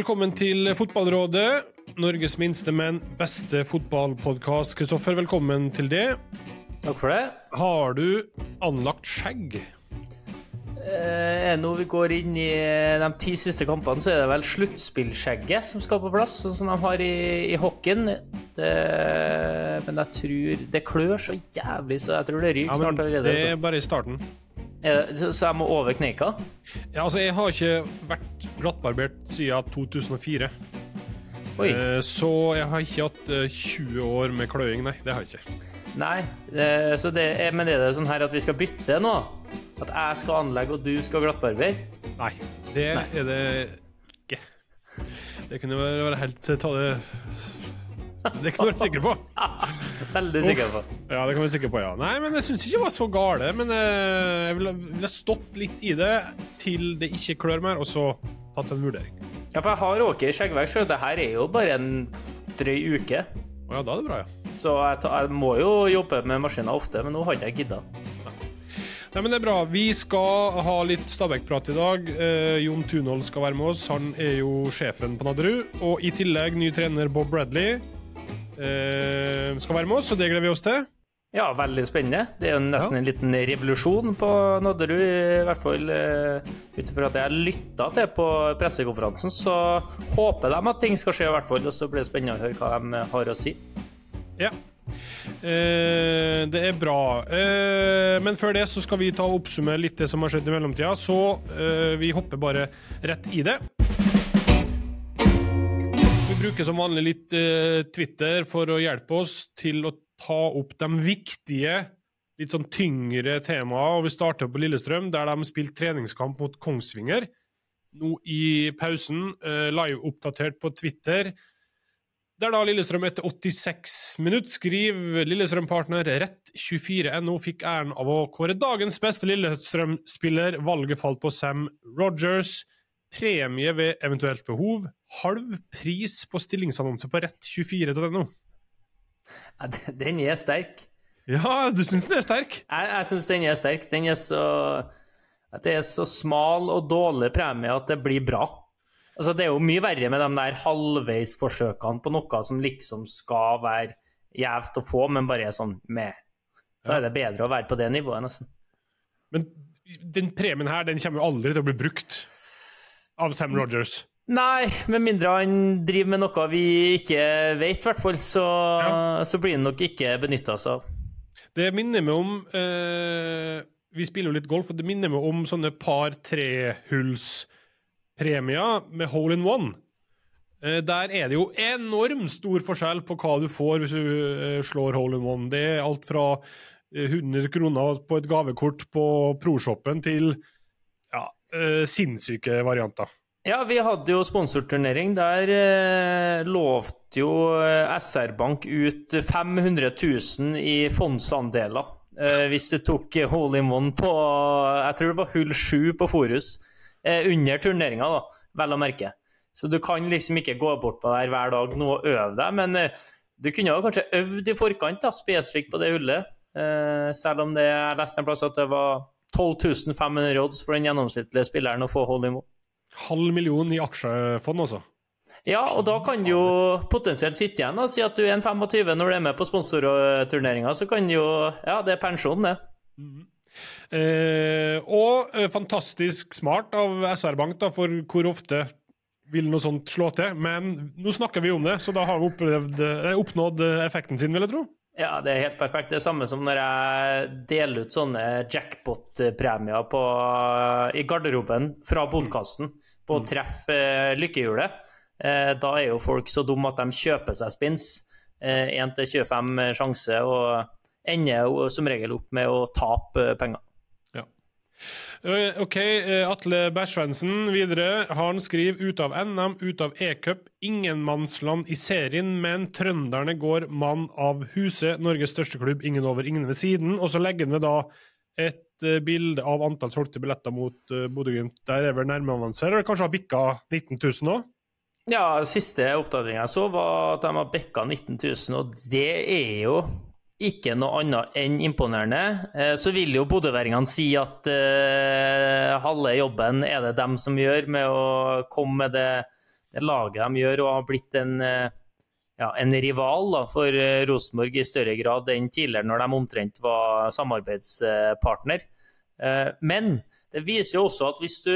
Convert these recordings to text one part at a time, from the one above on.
velkommen til Fotballrådet. Norges minste, men beste fotballpodkast. Kristoffer, velkommen til det. Takk for det. Har du anlagt skjegg? Eh, når vi går inn i de ti siste kampene, så er det vel sluttspillskjegget som skal på plass, sånn som de har i, i hockeyen. Det, men jeg tror Det klør så jævlig, så jeg tror det ryker Ja, snart allerede. det altså. er bare i starten. Så, så jeg må over kneika? Ja, altså, jeg har ikke vært glattbarbert siden 2004. Oi. Eh, Så jeg har ikke hatt eh, 20 år med kløing, nei. Det har jeg ikke. Nei. eh, så det er, men er det sånn her at vi skal bytte nå? At jeg skal anlegge, og du skal glattbarbere? Nei, det Nei. er det ikke. Det kunne være helt ta det Det kan du være sikker på. Veldig sikker på. Ja, det kan vi sikker på, ja. Nei, men jeg syns ikke det var så gale. Men eh, jeg ville ville stått litt i det til det ikke klør mer, og så tatt en vurdering. Ja, for jeg har åker i skjeggvekst, så det her er jo bare en drøy uke. Å ja, da er det bra, ja. Så jeg, ta, jeg må jo jobbe med maskiner ofte, men nå har ikke jeg gidda. Nei, men det er bra. Vi skal ha litt Stabæk-prat i dag. Eh, Jon Tunhold skal være med oss. Han er jo sjefen på Nadderud. Og i tillegg ny trener Bob Bradley skal være med oss, og det gleder vi oss til. Ja, veldig spennende. Det er jo nesten en liten revolusjon på Nadderud, i hvert fall uh, ut ifra at jeg lytta til på pressekonferansen, så håper de at ting skal skje, i hvert fall. Og så blir det spennende å høre hva de har å si. Ja. Eh, det er bra. Eh, men før det så skal vi ta og oppsummere litt det som har skjedd i mellomtida, så eh, vi hopper bare rett i det. Bruker som vanlig litt uh, Twitter for å hjelpe oss til å ta opp de viktige, litt sånn tyngre temaene. Vi starter på Lillestrøm, der de spilte treningskamp mot Kongsvinger. Nå i pausen, Uh, live-oppdatert på Twitter. Der da Lillestrøm etter 86 minutter skriver Lillestrøm-partner Rett24NO fikk æren av å kåre dagens beste Lillestrøm-spiller. Valget falt på Sam Rogers. Premie ved eventuelt behov. Halv pris på stillingsannonse på rett24.no. Ja, den- er sterk. Ja, du syns den er sterk? Jeg, jeg syns den er sterk. Den er så at Det er så smal og dårlig premie at det blir bra. Altså, det er jo mye verre med de der halvveisforsøkene på noe som liksom skal være gjevt å få, men bare er sånn med. Da er det bedre å være på det nivået, nesten. Men den premien her den kommer jo aldri til å bli brukt av Sam Rogers. Nei, med mindre han driver med noe vi ikke vet, i hvert fall, så, så blir han nok ikke benytta seg av. Det minner meg om eh, Vi spiller jo litt golf, og det minner meg om sånne par-trehullspremier med hole in one. Eh, der er det jo enormt stor forskjell på hva du får hvis du eh, slår hole in one. Det er alt fra eh, 100 kroner på et gavekort på ProShoppen til eh, sinnssyke varianter. Ja, vi hadde jo sponsorturnering. Der eh, lovte jo eh, SR Bank ut 500 000 i fondsandeler. Eh, hvis du tok eh, hole in one på Jeg tror det var hull sju på Forus. Eh, under turneringa, da, vel å merke. Så du kan liksom ikke gå bort på der hver dag nå og øve deg, men du kunne jo kanskje øvd i forkant, da, spesifikt på det hullet. Selv om det, jeg leste en plass at det var 12 500 odds for den gjennomsnittlige spilleren å få in one. Halv million i aksjefond, altså. Ja, og da kan du jo potensielt sitte igjen og si at du er en 25 når du er med på sponsorturneringa. Så kan du jo Ja, det er pensjon, det. Eh, og eh, fantastisk smart av SR Bank, da, for hvor ofte vil noe sånt slå til. Men nå snakker vi om det, så da har vi opplevd, eh, oppnådd effekten sin, vil jeg tro. Ja, det er helt perfekt. Det er samme som når jeg deler ut sånne jackpot-premier i garderoben fra podkasten på å treffe eh, lykkehjulet. Eh, da er jo folk så dumme at de kjøper seg spins. Eh, 1 til 25 sjanse, og ender jo som regel opp med å tape penger. Eh, OK, eh, Atle Bæsjvensen videre. Han skriver ut av NM, ut av e-cup. Ingenmannsland i serien, men trønderne går mann av huset. Norges største klubb, ingen over, ingen ved siden. Og så legger han ved da et eh, bilde av antall solgte billetter mot Bodø-Glimt. Der er vel nærmere man ser. Eller kanskje har bikka 19 000 nå? Ja, siste oppdatering jeg så, var at de har bikka 19 000, og det er jo ikke noe annet enn imponerende. Eh, Så vil jo bodøværingene si at uh, halve jobben er det dem som gjør, med å komme med det det laget de gjør, og har blitt en, ja, en rival da, for Rosenborg i større grad enn tidligere, når de omtrent var samarbeidspartner. Men det viser jo også at hvis du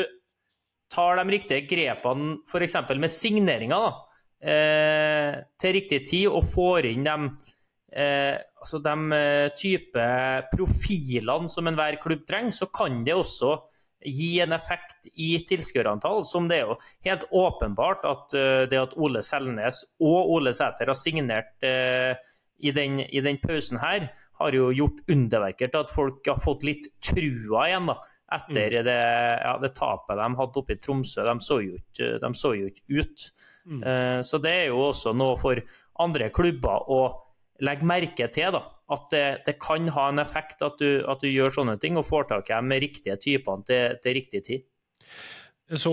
tar de riktige grepene, f.eks. med signeringer, da, til riktig tid, og får inn eh, altså de eh, type profilene som enhver klubb trenger, så kan det også gi en effekt i tilskuerantall, som det er jo helt åpenbart at uh, det at Ole Selnes og Ole Sæter har signert uh, i, den, i, den, pausen her, har jo gjort underverker til at folk har fått litt trua igjen, da. Etter mm. det, ja, det, tapet de hadde oppe i Tromsø. De så jo ikke, de så jo ikke ut. Mm. Uh, så det er jo også noe for andre klubber å legg merke til da, at det, det, kan ha en effekt at du, at du, gjør sånne ting og får tak i med riktige typene til, til riktig tid. Så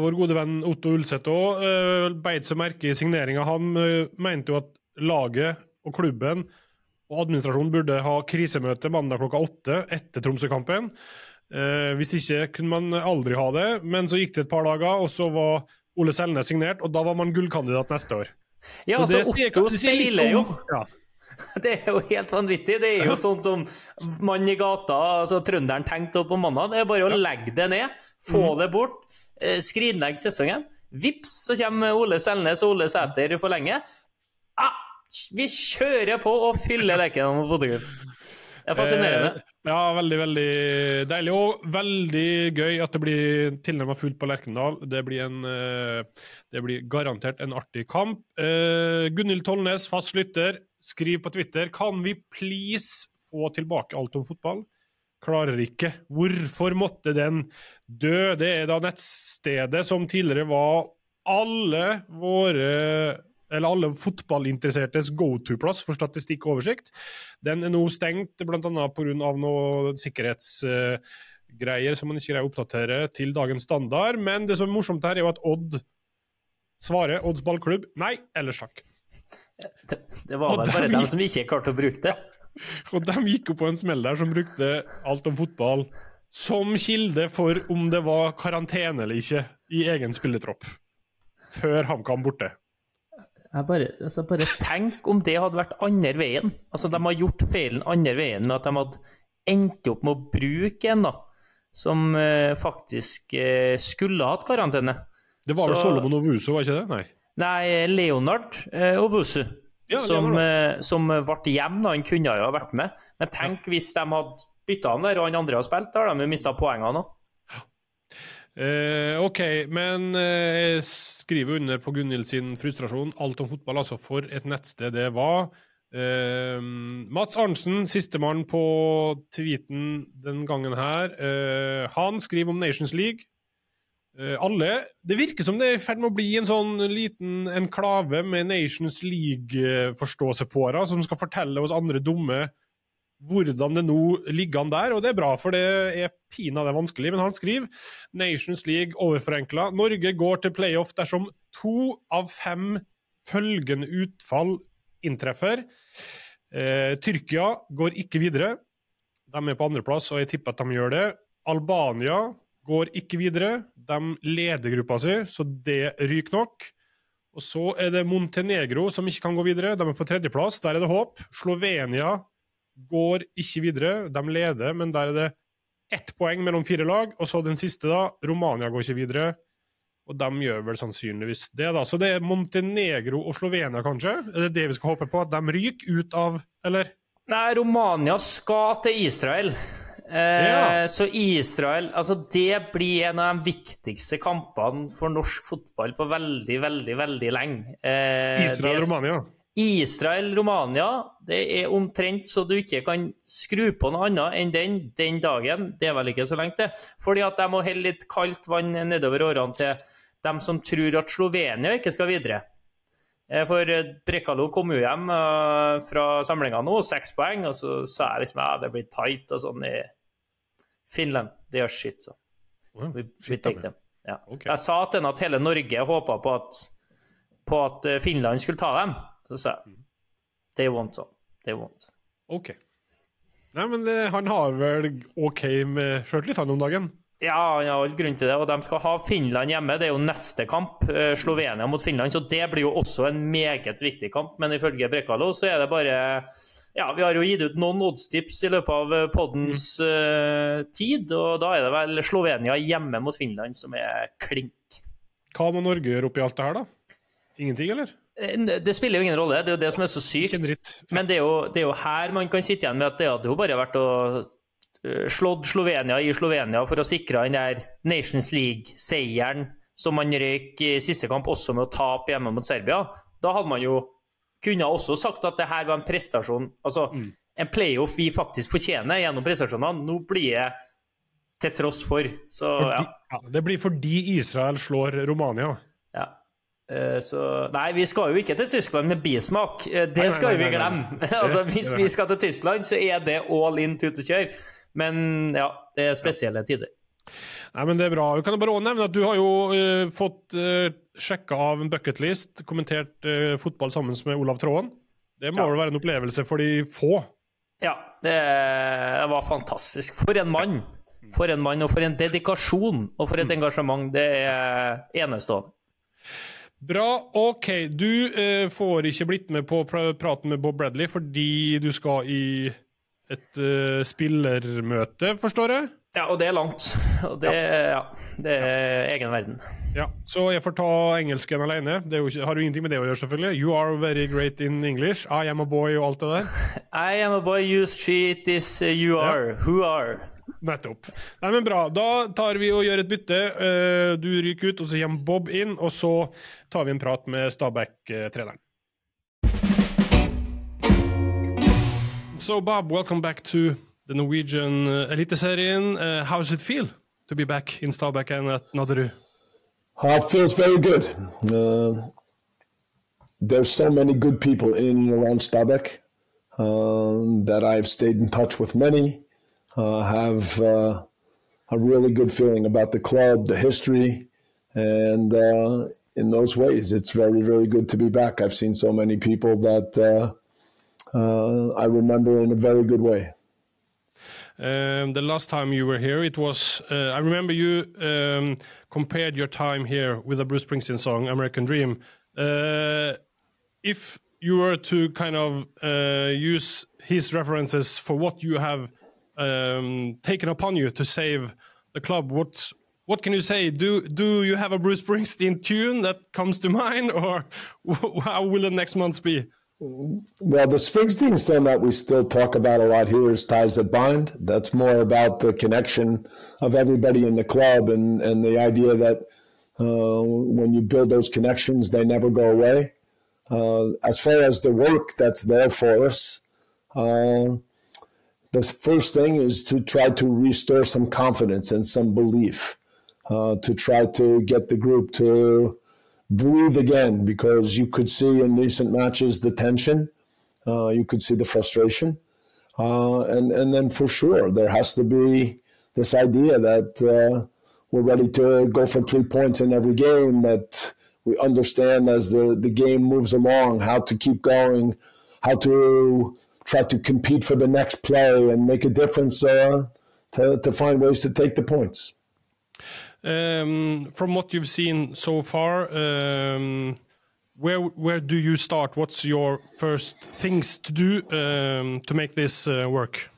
vår gode venn Otto Ulseth òg uh, beit seg merke i signeringa. Han uh, mente jo at laget og klubben og administrasjonen burde ha krisemøte mandag klokka åtte etter Tromsø-kampen. Uh, hvis ikke kunne man aldri ha det, men så gikk det et par dager, og så var Ole Selnes signert, og da var man gullkandidat neste år. Ja, altså, Otto speiler jo ja. Det er jo helt vanvittig. Det er jo sånn som mann i gata, altså trønderen tenkte på mandag. Det er bare å legge det ned, få mm. det bort, eh, skrinlegge sesongen. Vips, så kommer Ole Selnes og Ole Sæter for lenge. Ah, vi kjører på og fyller leken med Bodø-Glimt. Det er fascinerende. Ja, veldig, veldig deilig. Og veldig gøy at det blir tilnærma fullt på Lerkendal. Det blir, en, eh, det blir garantert en artig kamp. Uh, Gunhild Tollnes, fast lytter, skriv på Twitter Kan vi please få tilbake alt om fotball? Klarer ikke. Hvorfor måtte den dø? Det er da nettstedet som tidligere var alle våre eller alle fotballinteressertes go to-plass for statistikk og oversikt. Den er nå stengt bl.a. pga. noen sikkerhetsgreier som man ikke greier å oppdatere til dagens standard. Men det som er morsomt her, er jo at Odd svarer, Odds ballklubb, nei, eller sjakk. Det, det var vel bare dem som ikke klarte å bruke det. Og de gikk jo på en smell der som brukte alt om fotball som kilde for om det var karantene eller ikke i egen spilletropp. Før HamKam borte. Jeg bare, altså bare tenk om det hadde vært andre veien. Altså, de har gjort feilen andre veien med at de hadde endt opp med å bruke en da, som eh, faktisk eh, skulle hatt karantene. Det var vel Solomon og Wusu, var ikke det? Nei. Nei, Leonard eh, og Wusu. Ja, som, som, ble hjem, da. Han kunne jo ha vært med. Men tenk hvis de hadde bytta han der, og han andre har spilt, da hadde de mista poengene òg. Eh, OK, men eh, jeg skriver under på Gunhild sin frustrasjon. Alt om fotball, altså. For et nettsted det var. Eh, Mats Arntzen, sistemann på tweeten den gangen her, eh, han skriver om Nations League. Eh, alle Det virker som det er i ferd med å bli en sånn liten enklave med Nations League-forståsepåere som skal fortelle oss andre dumme hvordan det nå ligger an der, og det er bra, for det er pinadø vanskelig. Men han skriver Nations League overforenkla. Norge går til playoff dersom to av fem følgende utfall inntreffer. Eh, Tyrkia går ikke videre. De er på andreplass, og jeg tipper at de gjør det. Albania går ikke videre. De leder gruppa si, så det ryker nok. Og så er det Montenegro som ikke kan gå videre. De er på tredjeplass. Der er det håp. Slovenia går ikke videre. De leder, men der er det ett poeng mellom fire lag. Og så den siste, da. Romania går ikke videre. Og de gjør vel sannsynligvis det, da. Så det er Montenegro og Slovenia, kanskje? Er det det vi skal håpe på? At de ryker ut av, eller? Nei, Romania skal til Israel. Eh, ja. Så Israel Altså, det blir en av de viktigste kampene for norsk fotball på veldig, veldig, veldig lenge. Eh, Israel-Romania? Israel-Romania, det er omtrent så du ikke kan skru på noe annet enn den den dagen. Det er vel ikke så lenge til. Fordi at de må helle litt kaldt vann nedover årene til dem som tror at Slovenia ikke skal videre. Eh, for Brekalo kom jo hjem uh, fra samlinga nå, seks poeng, og så sa jeg liksom ja, det blir tight og sånn i Finland. Det gjør shit, så. Vi, vi tenkte. Ja. Jeg sa til ham at hele Norge håpa på at, på at eh, Finland skulle ta dem. Så sa jeg They want sånn. They want. OK. Nei, men det, han har vel OK med sjøltillit, han om dagen? Ja, han har all grunn til det. Og de skal ha Finland hjemme. Det er jo neste kamp. eh, Slovenia mot Finland. Så det blir jo også en meget viktig kamp. Men ifølge Brekalo så er det bare Ja, vi har jo gitt ut noen oddstips i løpet av eh, poddens uh, tid. Og da er det vel Slovenia hjemme mot Finland som er klink. Hva må Norge gjøre oppi alt det her, da? Ingenting, eller? Det spiller jo ingen rolle. Det er jo det som er så sykt. Ja. Men det er, jo, det er jo her man kan sitte igjen med at det hadde jo bare vært å eh, slått Slovenia i Slovenia for å sikre den der Nations League-seieren som man røyk i siste kamp, også med å tape hjemme mot Serbia. Da hadde man jo kunne også sagt at det her var en prestasjon, altså en playoff vi faktisk fortjener gjennom prestasjonene. Nå blir det til tross for. Så ja. Fordi, ja, det blir fordi Israel slår Romania. Eh, Så Nei, vi skal jo ikke til Tyskland med bismak. Det Det Nei, nei, skal nei, vi glemme. altså, hvis vi skal til Tyskland, så er det all in tut og kjør. Men ja, det er spesielle tider. Nei, men det er bra. Vi kan bare nevne at du har jo uh, fått uh, sjekka av en bucketlist, kommentert uh, fotball sammen med Olav Tråen. Det må Ja. vel være en opplevelse for de få. Ja, det, det var fantastisk. For en mann! For en mann, og for en dedikasjon, og for et Mm. engasjement. Det er enestående. Bra. OK. Du eh, får ikke blitt med på pr praten med Bob Bradley fordi du skal i et eh, spillermøte, forstår jeg? Ja, og det er langt. Og det, ja, det er egen verden. Ja, Så jeg får ta engelsken alene. Det jo ikke, har jo ingenting med det å gjøre, selvfølgelig. You are very great in English. I am a boy og alt det der. I am a boy you street is you are. Who are? Nettopp. Nei, men Bra. Da tar vi og gjør et bytte. Eh, Du ryker ut, og så kommer Bob inn, og så tar vi en prat med Stabæk-treneren. So, Bob, welcome back to the Norwegian uh, Eliteserien. Uh, how does it feel to be back in Stabæk and at Nadderud? It feels very good. Uh, there's so many good people in and around Stabæk uh, that I've stayed in touch with many. Uh, have uh, a really good feeling about the club, the history, and uh, in those ways, it's very, very good to be back. I've seen so many people that I remember in a very good way. Um, the last time you were here, it was uh, I remember you um, compared your time here with the Bruce Springsteen song "American Dream." Uh, if you were to kind of uh, use his references for what you have um, taken upon you to save the club, what what can you say? Do do you have a Bruce Springsteen tune that comes to mind, or how will the next months be? Well, the Springsteen song that we still talk about a lot here is Ties That Bind. That's more about the connection of everybody in the club and, and the idea that uh, when you build those connections, they never go away. Uh, as far as the work that's there for us, uh, the first thing is to try to restore some confidence and some belief, uh, to try to get the group to breathe again because you could see in recent matches the tension, uh, you could see the frustration, uh, and and then for sure there has to be this idea that uh, we're ready to go for three points in every game. That we understand as the the game moves along how to keep going, how to try to compete for the next play and make a difference uh, to to find ways to take the points. Um, from what you've seen so far, um, where where do you start? What's your first things to do um, to make this uh, work?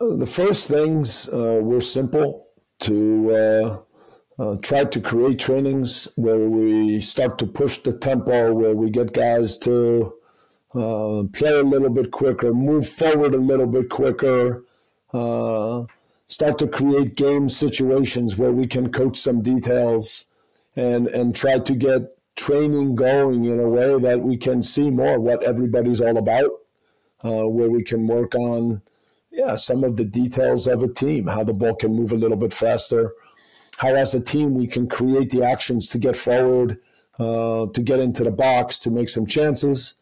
The first things uh, were simple to uh, uh, try to create trainings where we start to push the tempo, where we get guys to uh, play a little bit quicker, move forward a little bit quicker, uh, start to create game situations where we can coach some details and, and try to get training going in a way that we can see more what everybody's all about, uh, where we can work on yeah, some of the details of a team, how the ball can move a little bit faster, how as a team we can create the actions to get forward, uh, to get into the box, to make some chances.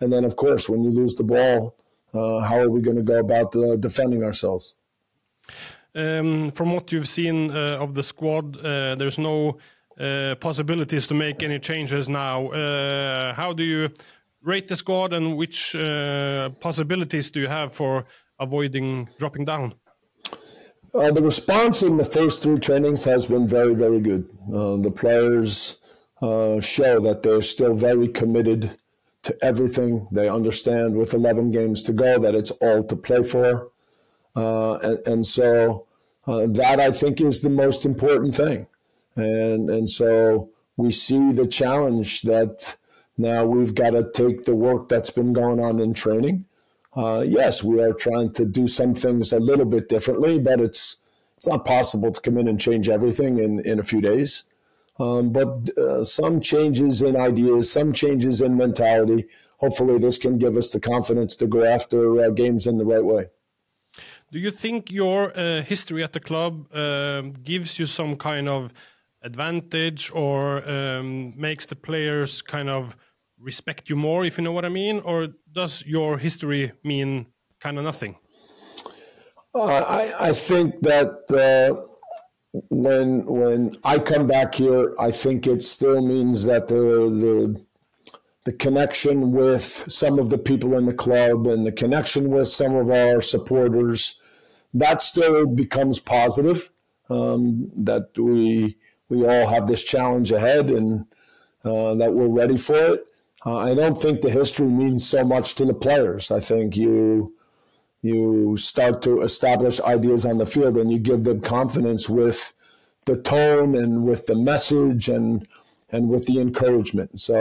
And then, of course, when you lose the ball, uh, how are we going to go about uh, defending ourselves? Um, from what you've seen uh, of the squad, uh, there's no uh, possibilities to make any changes now. Uh, how do you rate the squad, and which uh, possibilities do you have for avoiding dropping down? Uh, the response in the first three trainings has been very, very good. Uh, the players uh, show that they're still very committed to everything. They understand with 11 games to go that it's all to play for. Uh, and, and, so uh, that I think is the most important thing. And, and so we see the challenge that now we've got to take the work that's been going on in training uh, yes, we are trying to do some things a little bit differently, but it's it's not possible to come in and change everything in, in a few days. Um, but uh, some changes in ideas, some changes in mentality. Hopefully, this can give us the confidence to go after uh, games in the right way. Do you think your uh, history at the club um, gives you some kind of advantage or um, makes the players kind of respect you more, if you know what I mean? Or does your history mean kind of nothing? Uh, I, I think that uh, when when I come back here, I think it still means that the the the connection with some of the people in the club and the connection with some of our supporters that still becomes positive. Um, that we we all have this challenge ahead and uh, that we're ready for it. Uh, I don't think the history means so much to the players. I think you you start to establish ideas on the field and you give them confidence with the tone and with the message and and with the encouragement. So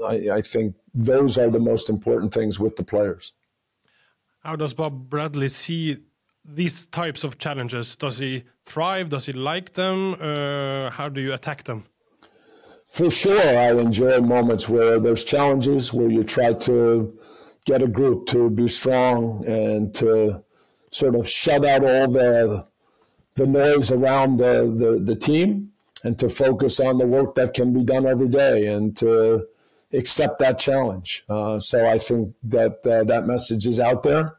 uh, I, I think those are the most important things with the players. How does Bob Bradley see these types of challenges? Does he thrive? Does he like them? Uh, how do you attack them? for sure, I enjoy moments where there's challenges where you try to get a group to be strong and to sort of shut out all the the noise around the, the, the team and to focus on the work that can be done every day and to accept that challenge. Uh, so I think that uh, that message is out there.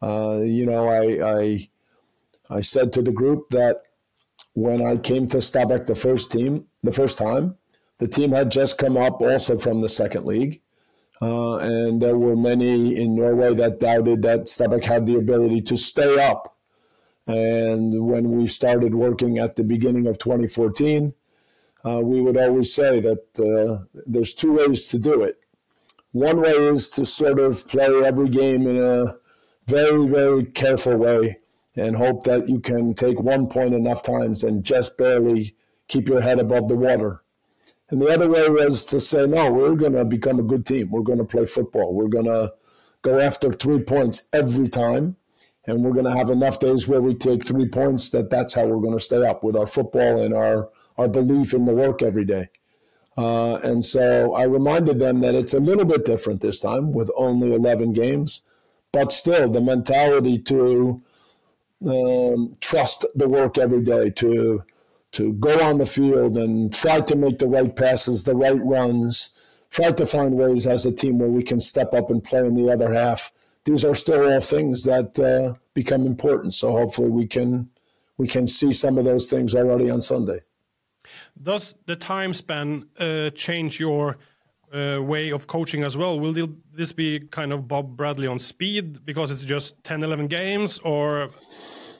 Uh, you know, I, I I said to the group that when I came to Stabæk the first team the first time, the team had just come up also from the second league. Uh, and there were many in Norway that doubted that Stabæk had the ability to stay up. And when we started working at the beginning of 2014, uh, we would always say that uh, there's two ways to do it. One way is to sort of play every game in a very, very careful way and hope that you can take one point enough times and just barely keep your head above the water. And the other way was to say, no, we're going to become a good team. We're going to play football. We're going to go after three points every time. And we're going to have enough days where we take three points that that's how we're going to stay up with our football and our, our belief in the work every day. Uh, and so I reminded them that it's a little bit different this time with only 11 games, but still the mentality to um, trust the work every day, to to go on the field and try to make the right passes, the right runs, try to find ways as a team where we can step up and play in the other half. These are still all things that uh, become important. So hopefully we can we can see some of those things already on Sunday. Does the time span uh, change your uh, way of coaching as well? Will this be kind of Bob Bradley on speed because it's just 10, 11 games, or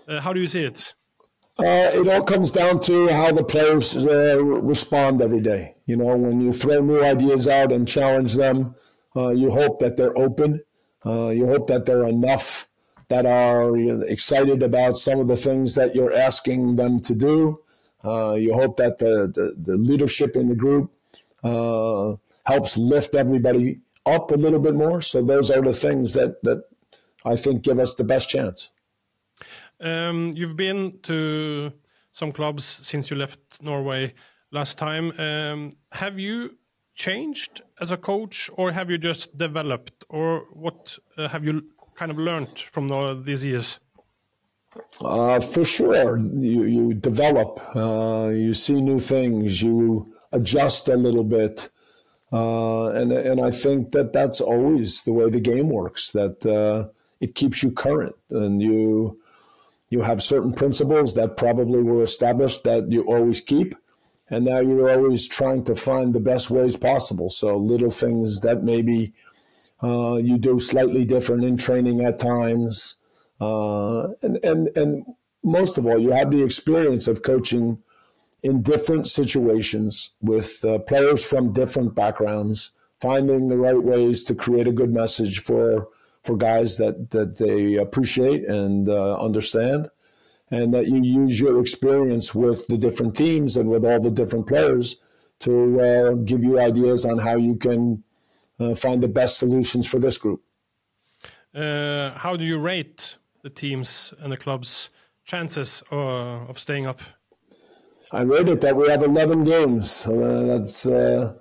uh, how do you see it? Uh, it all comes down to how the players uh, respond every day. You know, when you throw new ideas out and challenge them, uh, you hope that they're open. Uh, you hope that there are enough that are excited about some of the things that you're asking them to do. Uh, you hope that the, the, the, leadership in the group uh, helps lift everybody up a little bit more. So those are the things that, that I think give us the best chance. Um, you've been to some clubs since you left Norway last time. Um, have you changed as a coach, or have you just developed, or what uh, have you kind of learned from the, these years? Uh, for sure, you you develop, uh, you see new things, you adjust a little bit, uh, and and I think that that's always the way the game works. That uh, it keeps you current, and you you have certain principles that probably were established that you always keep and now you're always trying to find the best ways possible. So little things that maybe uh, you do slightly different in training at times uh, and, and, and most of all, you have the experience of coaching in different situations with uh, players from different backgrounds, finding the right ways to create a good message for for guys that that they appreciate and uh, understand, and that you use your experience with the different teams and with all the different players to uh, give you ideas on how you can uh, find the best solutions for this group. Uh, how do you rate the teams and the club's chances uh, of staying up? I rate it that we have 11 games. Uh, that's uh,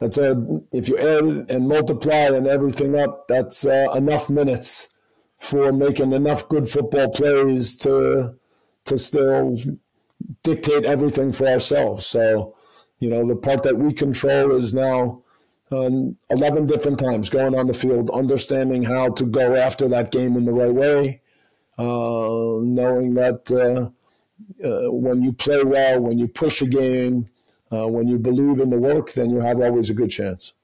that's a if you add and multiply and everything up, that's uh, enough minutes for making enough good football plays to to still dictate everything for ourselves. So, you know, the part that we control is now um, 11 different times going on the field, understanding how to go after that game in the right way, uh, knowing that uh, uh, when you play well, when you push a game, uh, when you believe in the work, then you have always a good chance.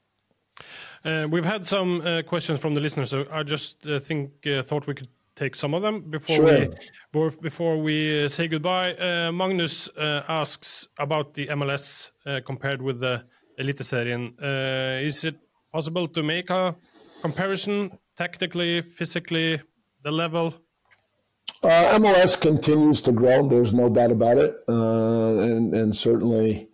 Uh, we've had some uh, questions from the listeners, so I just uh, think uh, thought we could take some of them before sure. we before we say goodbye. Magnus asks about the MLS compared with the Eliteserien. is it possible to make a comparison tactically, physically, the level? Uh, MLS continues to grow. There's no doubt about it, uh, and and certainly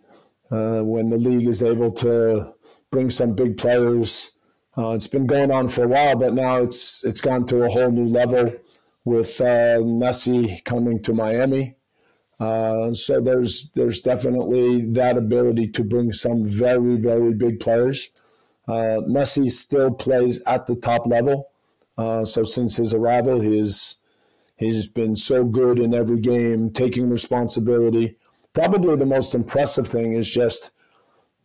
uh, when the league is able to bring some big players, uh, it's been going on for a while, but now it's it's gone to a whole new level with uh, Messi coming to Miami. Uh, so there's there's definitely that ability to bring some very very big players. Messi still plays at the top level. so since his arrival, he's He's been so good in every game, taking responsibility. Probably the most impressive thing is just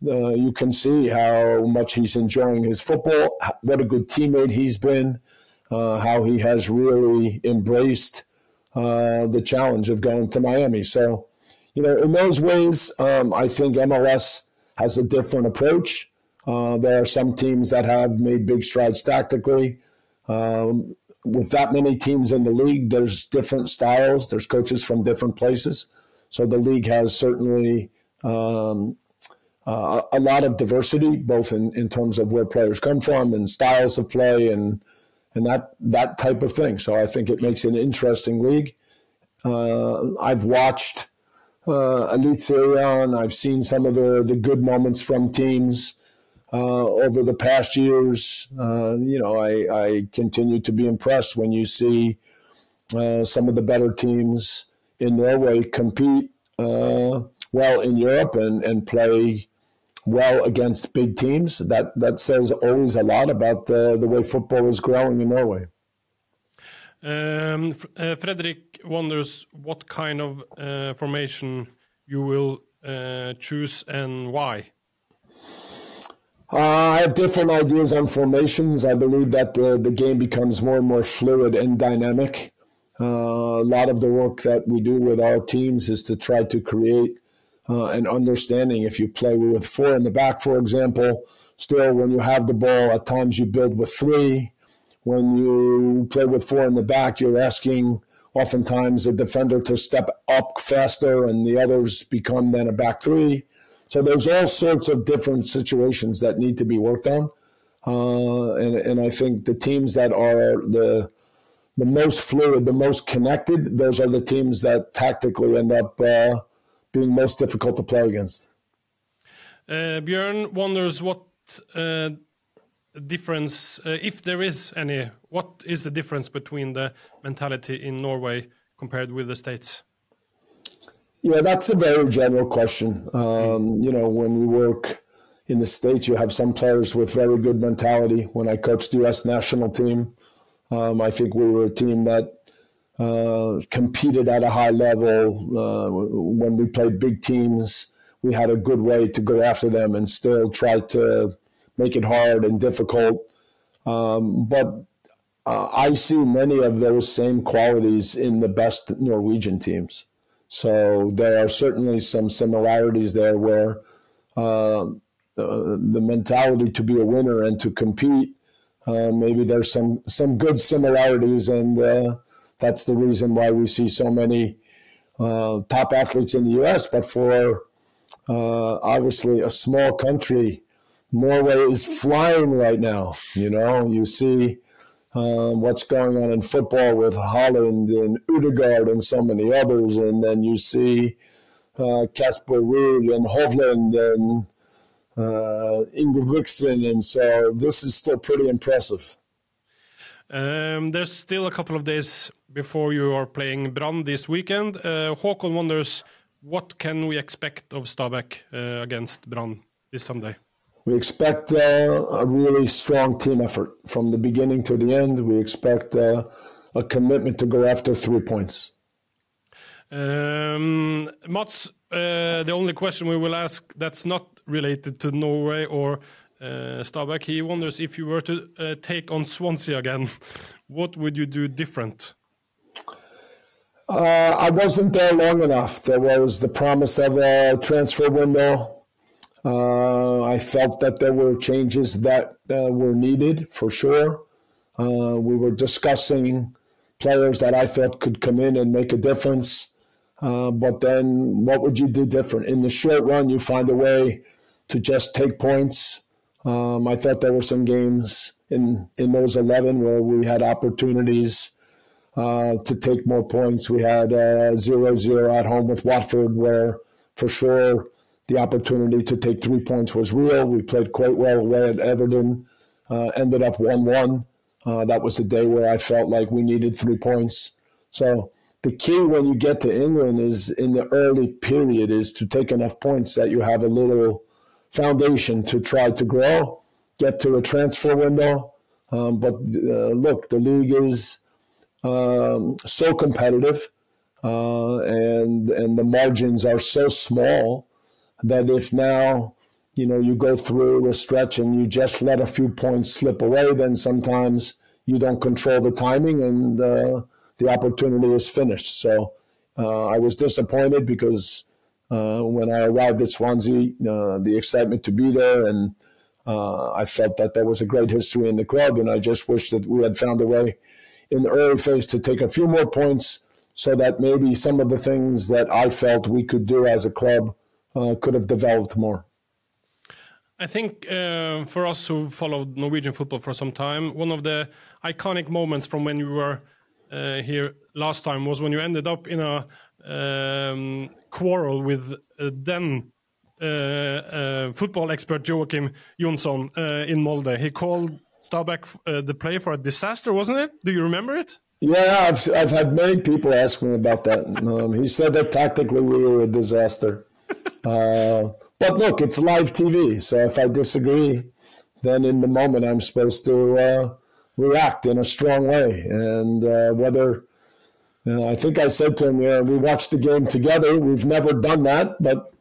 uh, you can see how much he's enjoying his football, what a good teammate he's been, uh, how he has really embraced uh, the challenge of going to Miami. So, you know, in those ways, um, I think MLS has a different approach. Uh, there are some teams that have made big strides tactically. Um, with that many teams in the league, there's different styles. There's coaches from different places. So the league has certainly um, uh, a lot of diversity, both in, in terms of where players come from and styles of play and and that that type of thing. So I think it makes an interesting league. Uh, I've watched uh, Eliteserien. I've seen some of the the good moments from teams uh, over the past years, uh, you know, I, I, continue to be impressed when you see uh, some of the better teams in Norway compete uh, well in Europe and, and play well against big teams. That that says always a lot about the, the way football is growing in Norway. Um, uh, Frederick wonders what kind of uh, formation you will choose and why. Uh, I have different ideas on formations. I believe that the, the game becomes more and more fluid and dynamic. Uh, a lot of the work that we do with our teams is to try to create uh, an understanding. If you play with four in the back, for example, still when you have the ball, at times you build with three. When you play with four in the back, you're asking oftentimes a defender to step up faster, and the others become then a back three. So there's all sorts of different situations that need to be worked on, uh, and and I think the teams that are the the most fluid, the most connected, those are the teams that tactically end up uh, being most difficult to play against. Uh, Björn wonders what uh, difference, uh, if there is any, what is the difference between the mentality in Norway compared with the States? Yeah, that's a very general question. Um, you know, when you work in the States, you have some players with very good mentality. When I coached the U.S. national team, um, I think we were a team that uh, competed at a high level. Uh, when we played big teams, we had a good way to go after them and still try to make it hard and difficult. Um, but uh, I see many of those same qualities in the best Norwegian teams. So there are certainly some similarities there where uh, the mentality to be a winner and to compete, uh, maybe there's some some good similarities, and uh, that's the reason why we see so many uh, top athletes in the U.S., but for uh, obviously a small country, Norway is flying right now. You know, you see um, what's going on in football with Holland and Udegaard and so many others, and then you see uh, Kasper Ruud and Hovland and uh, Ingebrigtsen, and so this is still pretty impressive. Um, there's still a couple of days before you are playing Brand this weekend. Uh, Håkon wonders what can we expect of Stabæk uh, against Brand this Sunday? We expect uh, a really strong team effort from the beginning to the end. We expect uh, a commitment to go after three points. Um, Mats, uh, the only question we will ask that's not related to Norway or uh, Stabæk, he wonders if you were to uh, take on Swansea again, what would you do different? Uh, I wasn't there long enough. There was the promise of a transfer window. I felt that there were changes that were needed for sure. We were discussing players that I thought could come in and make a difference. But then, what would you do different? In the short run, you find a way to just take points. Um, I thought there were some games in in those eleven where we had opportunities uh, to take more points. We had uh, 0-0 at home with Watford, where for sure the opportunity to take three points was real. We played quite well away at Everton, uh, ended up one-one. Uh, that was the day where I felt like we needed three points. So the key when you get to England is in the early period is to take enough points that you have a little foundation to try to grow, get to a transfer window. Um, but uh, look, the league is um, so competitive, uh, and and the margins are so small that if now you know you go through a stretch and you just let a few points slip away, then sometimes you don't control the timing and uh, the opportunity is finished. So uh, I was disappointed because uh, when I arrived at Swansea, uh, the excitement to be there and. Uh, I felt that there was a great history in the club, and I just wish that we had found a way in the early phase to take a few more points so that maybe some of the things that I felt we could do as a club could have developed more. I think uh, for us who followed Norwegian football for some time, one of the iconic moments from when you were uh, here last time was when you ended up in a um, quarrel with uh, then uh, uh, football expert Joachim Jonsson in Molde. He called Stabæk uh, the play for a disaster, wasn't it? Do you remember it? Yeah, I've, I've had many people ask me about that. Um, he said that tactically we were a disaster. Uh, but look, it's live TV, so if I disagree, then in the moment I'm supposed to uh, react in a strong way. And uh, whether I think I said to him, yeah, we watched the game together. We've never done that, but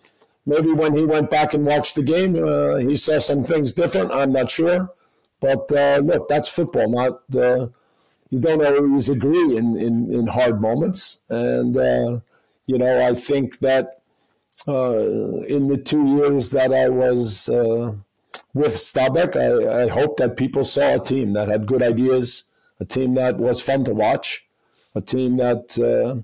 maybe when he went back and watched the game, uh, he saw some things different. I'm not sure. But uh, look, that's football. Not uh, you don't always agree in, in, in hard moments, and uh, you know I think that uh, in the two years that I was uh, with Stabæk, I, I hope that people saw a team that had good ideas, a team that was fun to watch, a team that. Uh,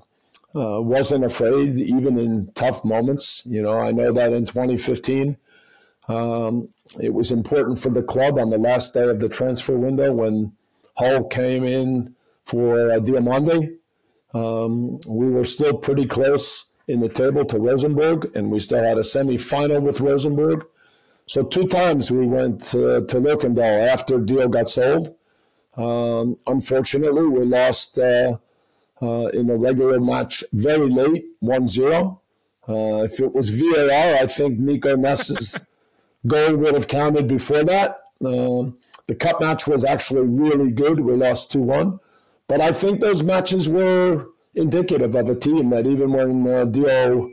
wasn't afraid even in tough moments. You know, I know that in 2015, um, it was important for the club on the last day of the transfer window when Hull came in for uh, Diomande. Um, we were still pretty close in the table to Rosenborg, and we still had a semi-final with Rosenborg. So two times we went to, to Lerkendal after Dio got sold. Um, unfortunately, we lost uh, uh, in a regular match very late, 1-0. Uh, if it was VAR, I think Nico Mess's goal would have counted before that. Um, the cup match was actually really good. We lost 2 1. But I think those matches were indicative of a team that even when uh, Dio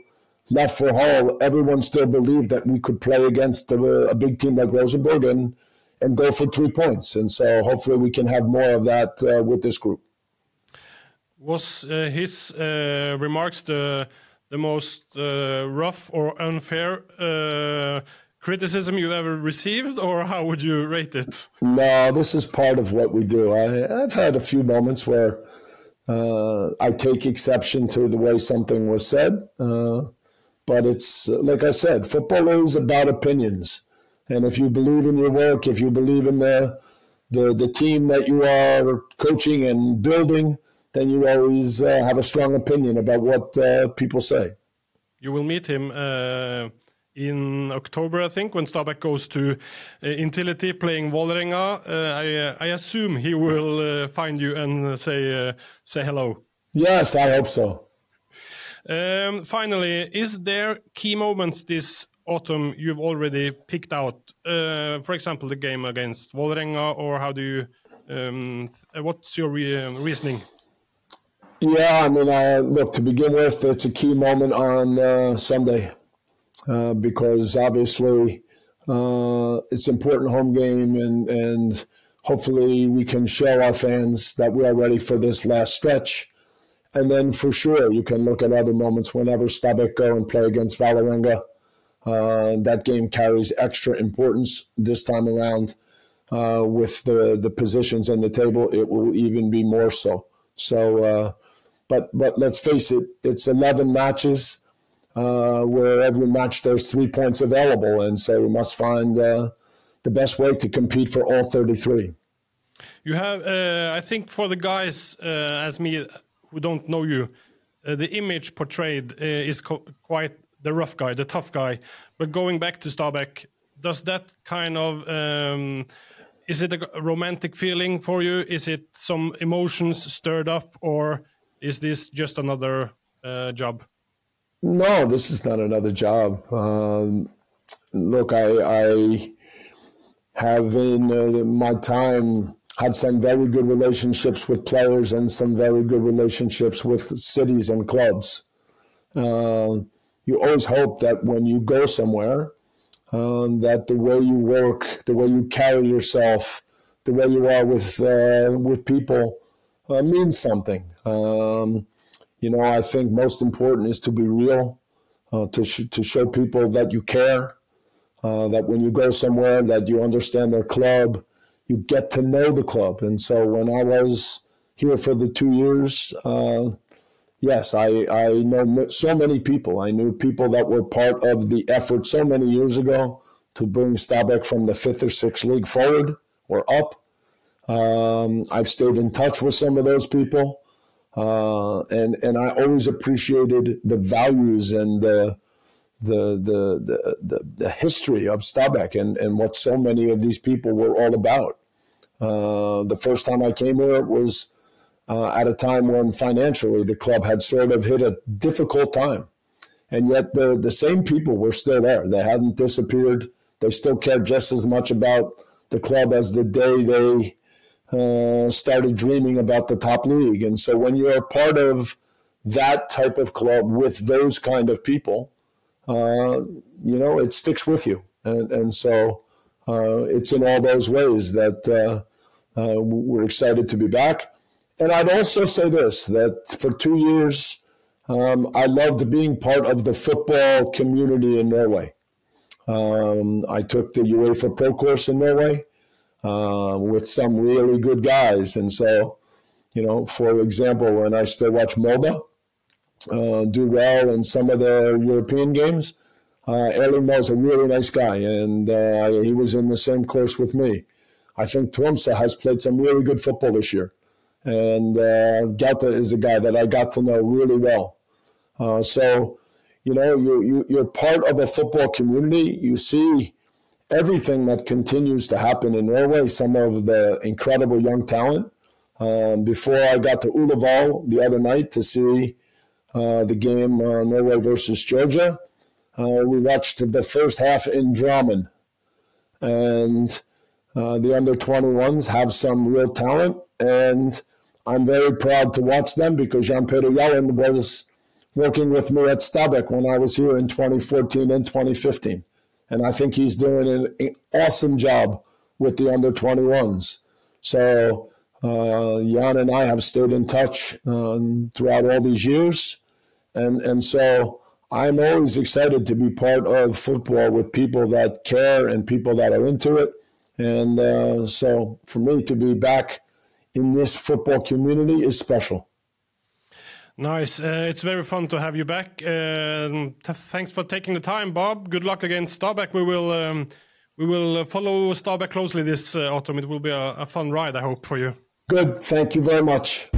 left for Hull, everyone still believed that we could play against a, a, big team like Rosenborg and, and go for three points. And so hopefully we can have more of that uh, with this group. Was uh, his uh, remarks the the most uh, rough or unfair criticism you've ever received, or how would you rate it? No, this is part of what we do. I, have had a few moments where Uh, I take exception to the way something was said, uh, but it's like I said, football is about opinions, and if you believe in your work, if you believe in the the, the team that you are coaching and building, then you always uh, have a strong opinion about what uh, people say. You will meet him uh, in October, I think, when Stabæk goes to uh, Intility playing Vålerenga. Uh, I, uh, I assume he will find you and say say hello. Yes, I hope so. Um, finally, is there key moments this autumn you've already picked out? Uh, for example, the game against Vålerenga, or how do you? Um, what's your re reasoning? Yeah, I mean, I, look to begin with, it's a key moment on uh, Sunday uh, because obviously uh, it's an important home game, and and hopefully we can show our fans that we are ready for this last stretch. And then for sure, you can look at other moments whenever Stabæk go and play against Vålerenga. Uh, that game carries extra importance this time around. Uh, with the, the positions on the table, it will even be more so. So, uh, but but let's face it, it's 11 matches uh, where every match there's three points available, and so we must find uh, the best way to compete for all 33. You have, uh, I think, for the guys as me who don't know you, the image portrayed is quite the rough guy, the tough guy. But going back to Stabæk, does that kind of um, is it a romantic feeling for you? Is it some emotions stirred up, or is this just another uh, job? No, this is not another job. Um, look, I, I have in uh, my time had some very good relationships with players and some very good relationships with cities and clubs. Uh, you always hope that when you go somewhere, um, that the way you work, the way you carry yourself, the way you are with uh, with people uh, means something. Um, you know, I think most important is to be real, uh, to sh- to show people that you care, uh, that when you go somewhere, that you understand their club, you get to know the club. And so when I was here for the two years, uh, yes, I, I know so many people. I knew people that were part of the effort so many years ago to bring Stabæk from the fifth or sixth league forward or up. Um, I've stayed in touch with some of those people. Uh, and, and I always appreciated the values and the, the, the, the, the, history of Stabæk and, and what so many of these people were all about. Uh, the first time I came here, it was uh, at a time when financially the club had sort of hit a difficult time. And yet the, the same people were still there. They hadn't disappeared. They still cared just as much about the club as the day they uh, started dreaming about the top league. And so when you're part of that type of club with those kind of people, uh, you know, it sticks with you. And, and so uh, it's in all those ways that uh, uh, we're excited to be back. And I'd also say this that for two years, um, I loved being part of the football community in Norway. Um, I took the UEFA Pro course in Norway uh, with some really good guys. And so, you know, for example, when I still watch Molde uh, do well in some of the European games, uh, Erling Moe's a really nice guy, and uh, he was in the same course with me. I think Tromsø has played some really good football this year. And uh, is a guy that I got to know really well. Uh, so, you know, you, you, you're part of a football community. You see everything that continues to happen in Norway, some of the incredible young talent. Um, before I got to Ullevål the other night to see uh, the game uh, Norway versus Georgia, uh, we watched the first half in Drammen. And uh, the under 21s have some real talent. And I'm very proud to watch them because Jan Peter Yellen was working with me at Stabæk when I was here in 2014 and 2015. And I think he's doing an awesome job with the under 21s. So uh, Jan and I have stayed in touch um, throughout all these years. And, and so I'm always excited to be part of football with people that care and people that are into it. And uh, so for me to be back in this football community is special. Nice. Uh, it's very fun to have you back. Uh, thanks for taking the time, Bob. Good luck against Starback. We will um, we will follow Starback closely this uh, autumn. It will be a, a, fun ride, I hope, for you. Good. Thank you very much.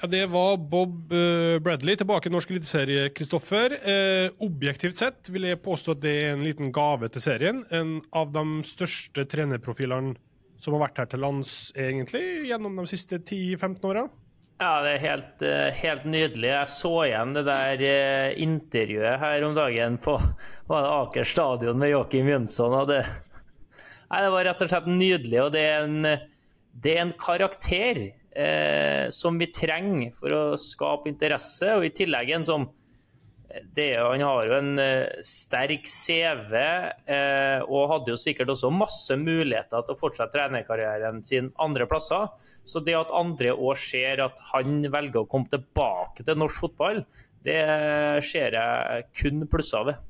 Ja, det var Bob uh, Bradley tilbake i norsk eliteserie, Kristoffer. Uh, objektivt sett vil jeg påstå at det er en liten gave til serien. En av de største trenerprofilene som har vært her til lands egentlig gjennom de siste 10-15 åra? Ja, det er helt, eh, helt, nydelig. Jeg så igjen det der eh, intervjuet her om dagen på Aker stadion med Joakim Jønsson. Det, nei, det var rett og slett nydelig. Og det er en, det er en karakter eh, som vi trenger for å skape interesse, og i tillegg en som det, han har jo en uh, sterk CV uh, og hadde jo sikkert også masse muligheter til å fortsette trenerkarrieren sin andre plasser. Så det at andre òg ser at han velger å komme tilbake til norsk fotball, det ser jeg kun plusser ved.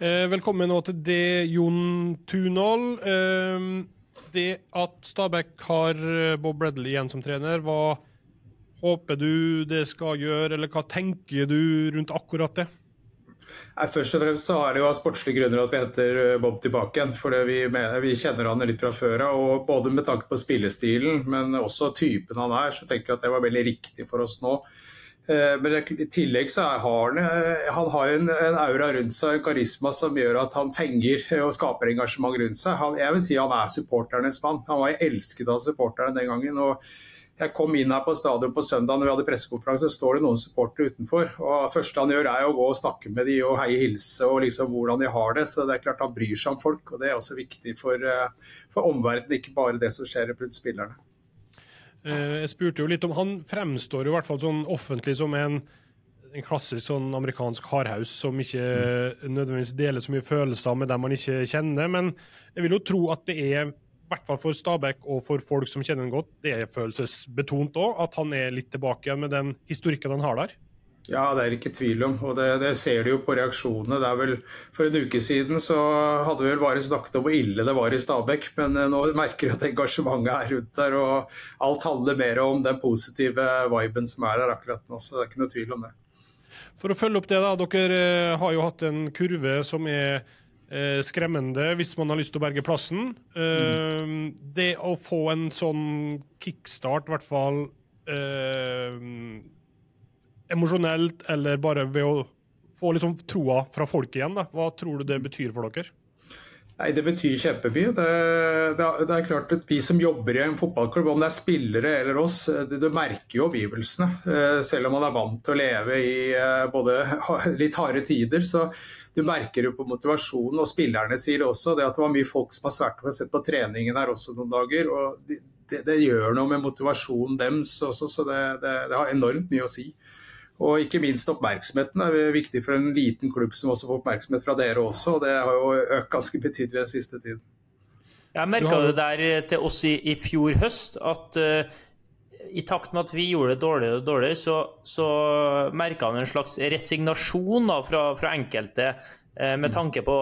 Uh, velkommen nå til det, Jon Tunål. det at Stabæk har Bob Bradley igjen som trener, var håper du det skal gjøre, eller hva tenker du rundt akkurat det? Nei, først og fremst så er det jo av sportslige grunner at vi henter eh, Bob tilbake igjen. For vi, vi kjenner han litt fra før av. Både med tanke på spillestilen, men også typen han er, så tenker jeg at det var veldig riktig for oss nå. Eh, men i tillegg så har han, eh, han har en, en, aura rundt seg, en karisma som gjør at han fenger og skaper engasjement rundt seg. Han, jeg vil si han er supporternes mann. Han var elsket av supporterne den gangen. og jeg kom inn her på stadion på søndag når vi hadde pressekonferanse, så står det noen supportere utenfor. og Det første han gjør er å gå og snakke med de og heie hilse og liksom hvordan de har det. Så det er klart han bryr seg om folk, og det er også viktig for, eh, for omverdenen, ikke bare det som skjer rundt spillerne. Eh, jeg spurte jo litt om, Han fremstår jo i hvert fall sånn offentlig som en, en klassisk sånn amerikansk hardhaus som ikke mm. nødvendigvis deler så mye følelser med dem man ikke kjenner. Men jeg vil jo tro at det er hvert fall for Stabæk og for folk som kjenner ham godt, det er følelsesbetont òg, at han er litt tilbake igjen med den historikken han har der? Ja, det er ikke tvil om, og det, det ser du jo på reaksjonene. Det er vel, For en uke siden så hadde vi vel bare snakket om hvor ille det var i Stabæk, men eh, nå merker vi at engasjementet er rundt der. og Alt handler mer om den positive viben som er her akkurat nå, så det er ikke noe tvil om det. For å følge opp det, da. Dere eh, har jo hatt en kurve som er eh, skremmende hvis man har lyst til å berge plassen. Eh, mm. Det å få en sånn kickstart, i hvert fall eh, emosjonelt, eller bare ved å få liksom troa fra folket igjen, da. hva tror du det betyr for dere? Nei, Det betyr kjempemye. Det, det, det, er klart at Vi som jobber i en fotballklubb, om det er spillere eller oss, du merker jo omgivelsene. Eh, selv om man er vant til å leve i eh, både litt harde tider, så du merker jo på motivasjonen. Og spillerne sier det også. det at det var mye folk som har svært å sett på treningen her også noen dager. og det gjør noe med motivasjonen deres også, så det, har enormt mye å si. Og ikke minst oppmerksomheten er viktig for en liten klubb som også får oppmerksomhet fra dere også. og Det har jo økt ganske betydelig den siste tiden. Jeg merka det der til oss i, i fjor høst at uh, i takt med at vi gjorde det dårligere og dårligere, så, så merka han en slags resignasjon da, fra, fra, enkelte uh, med tanke på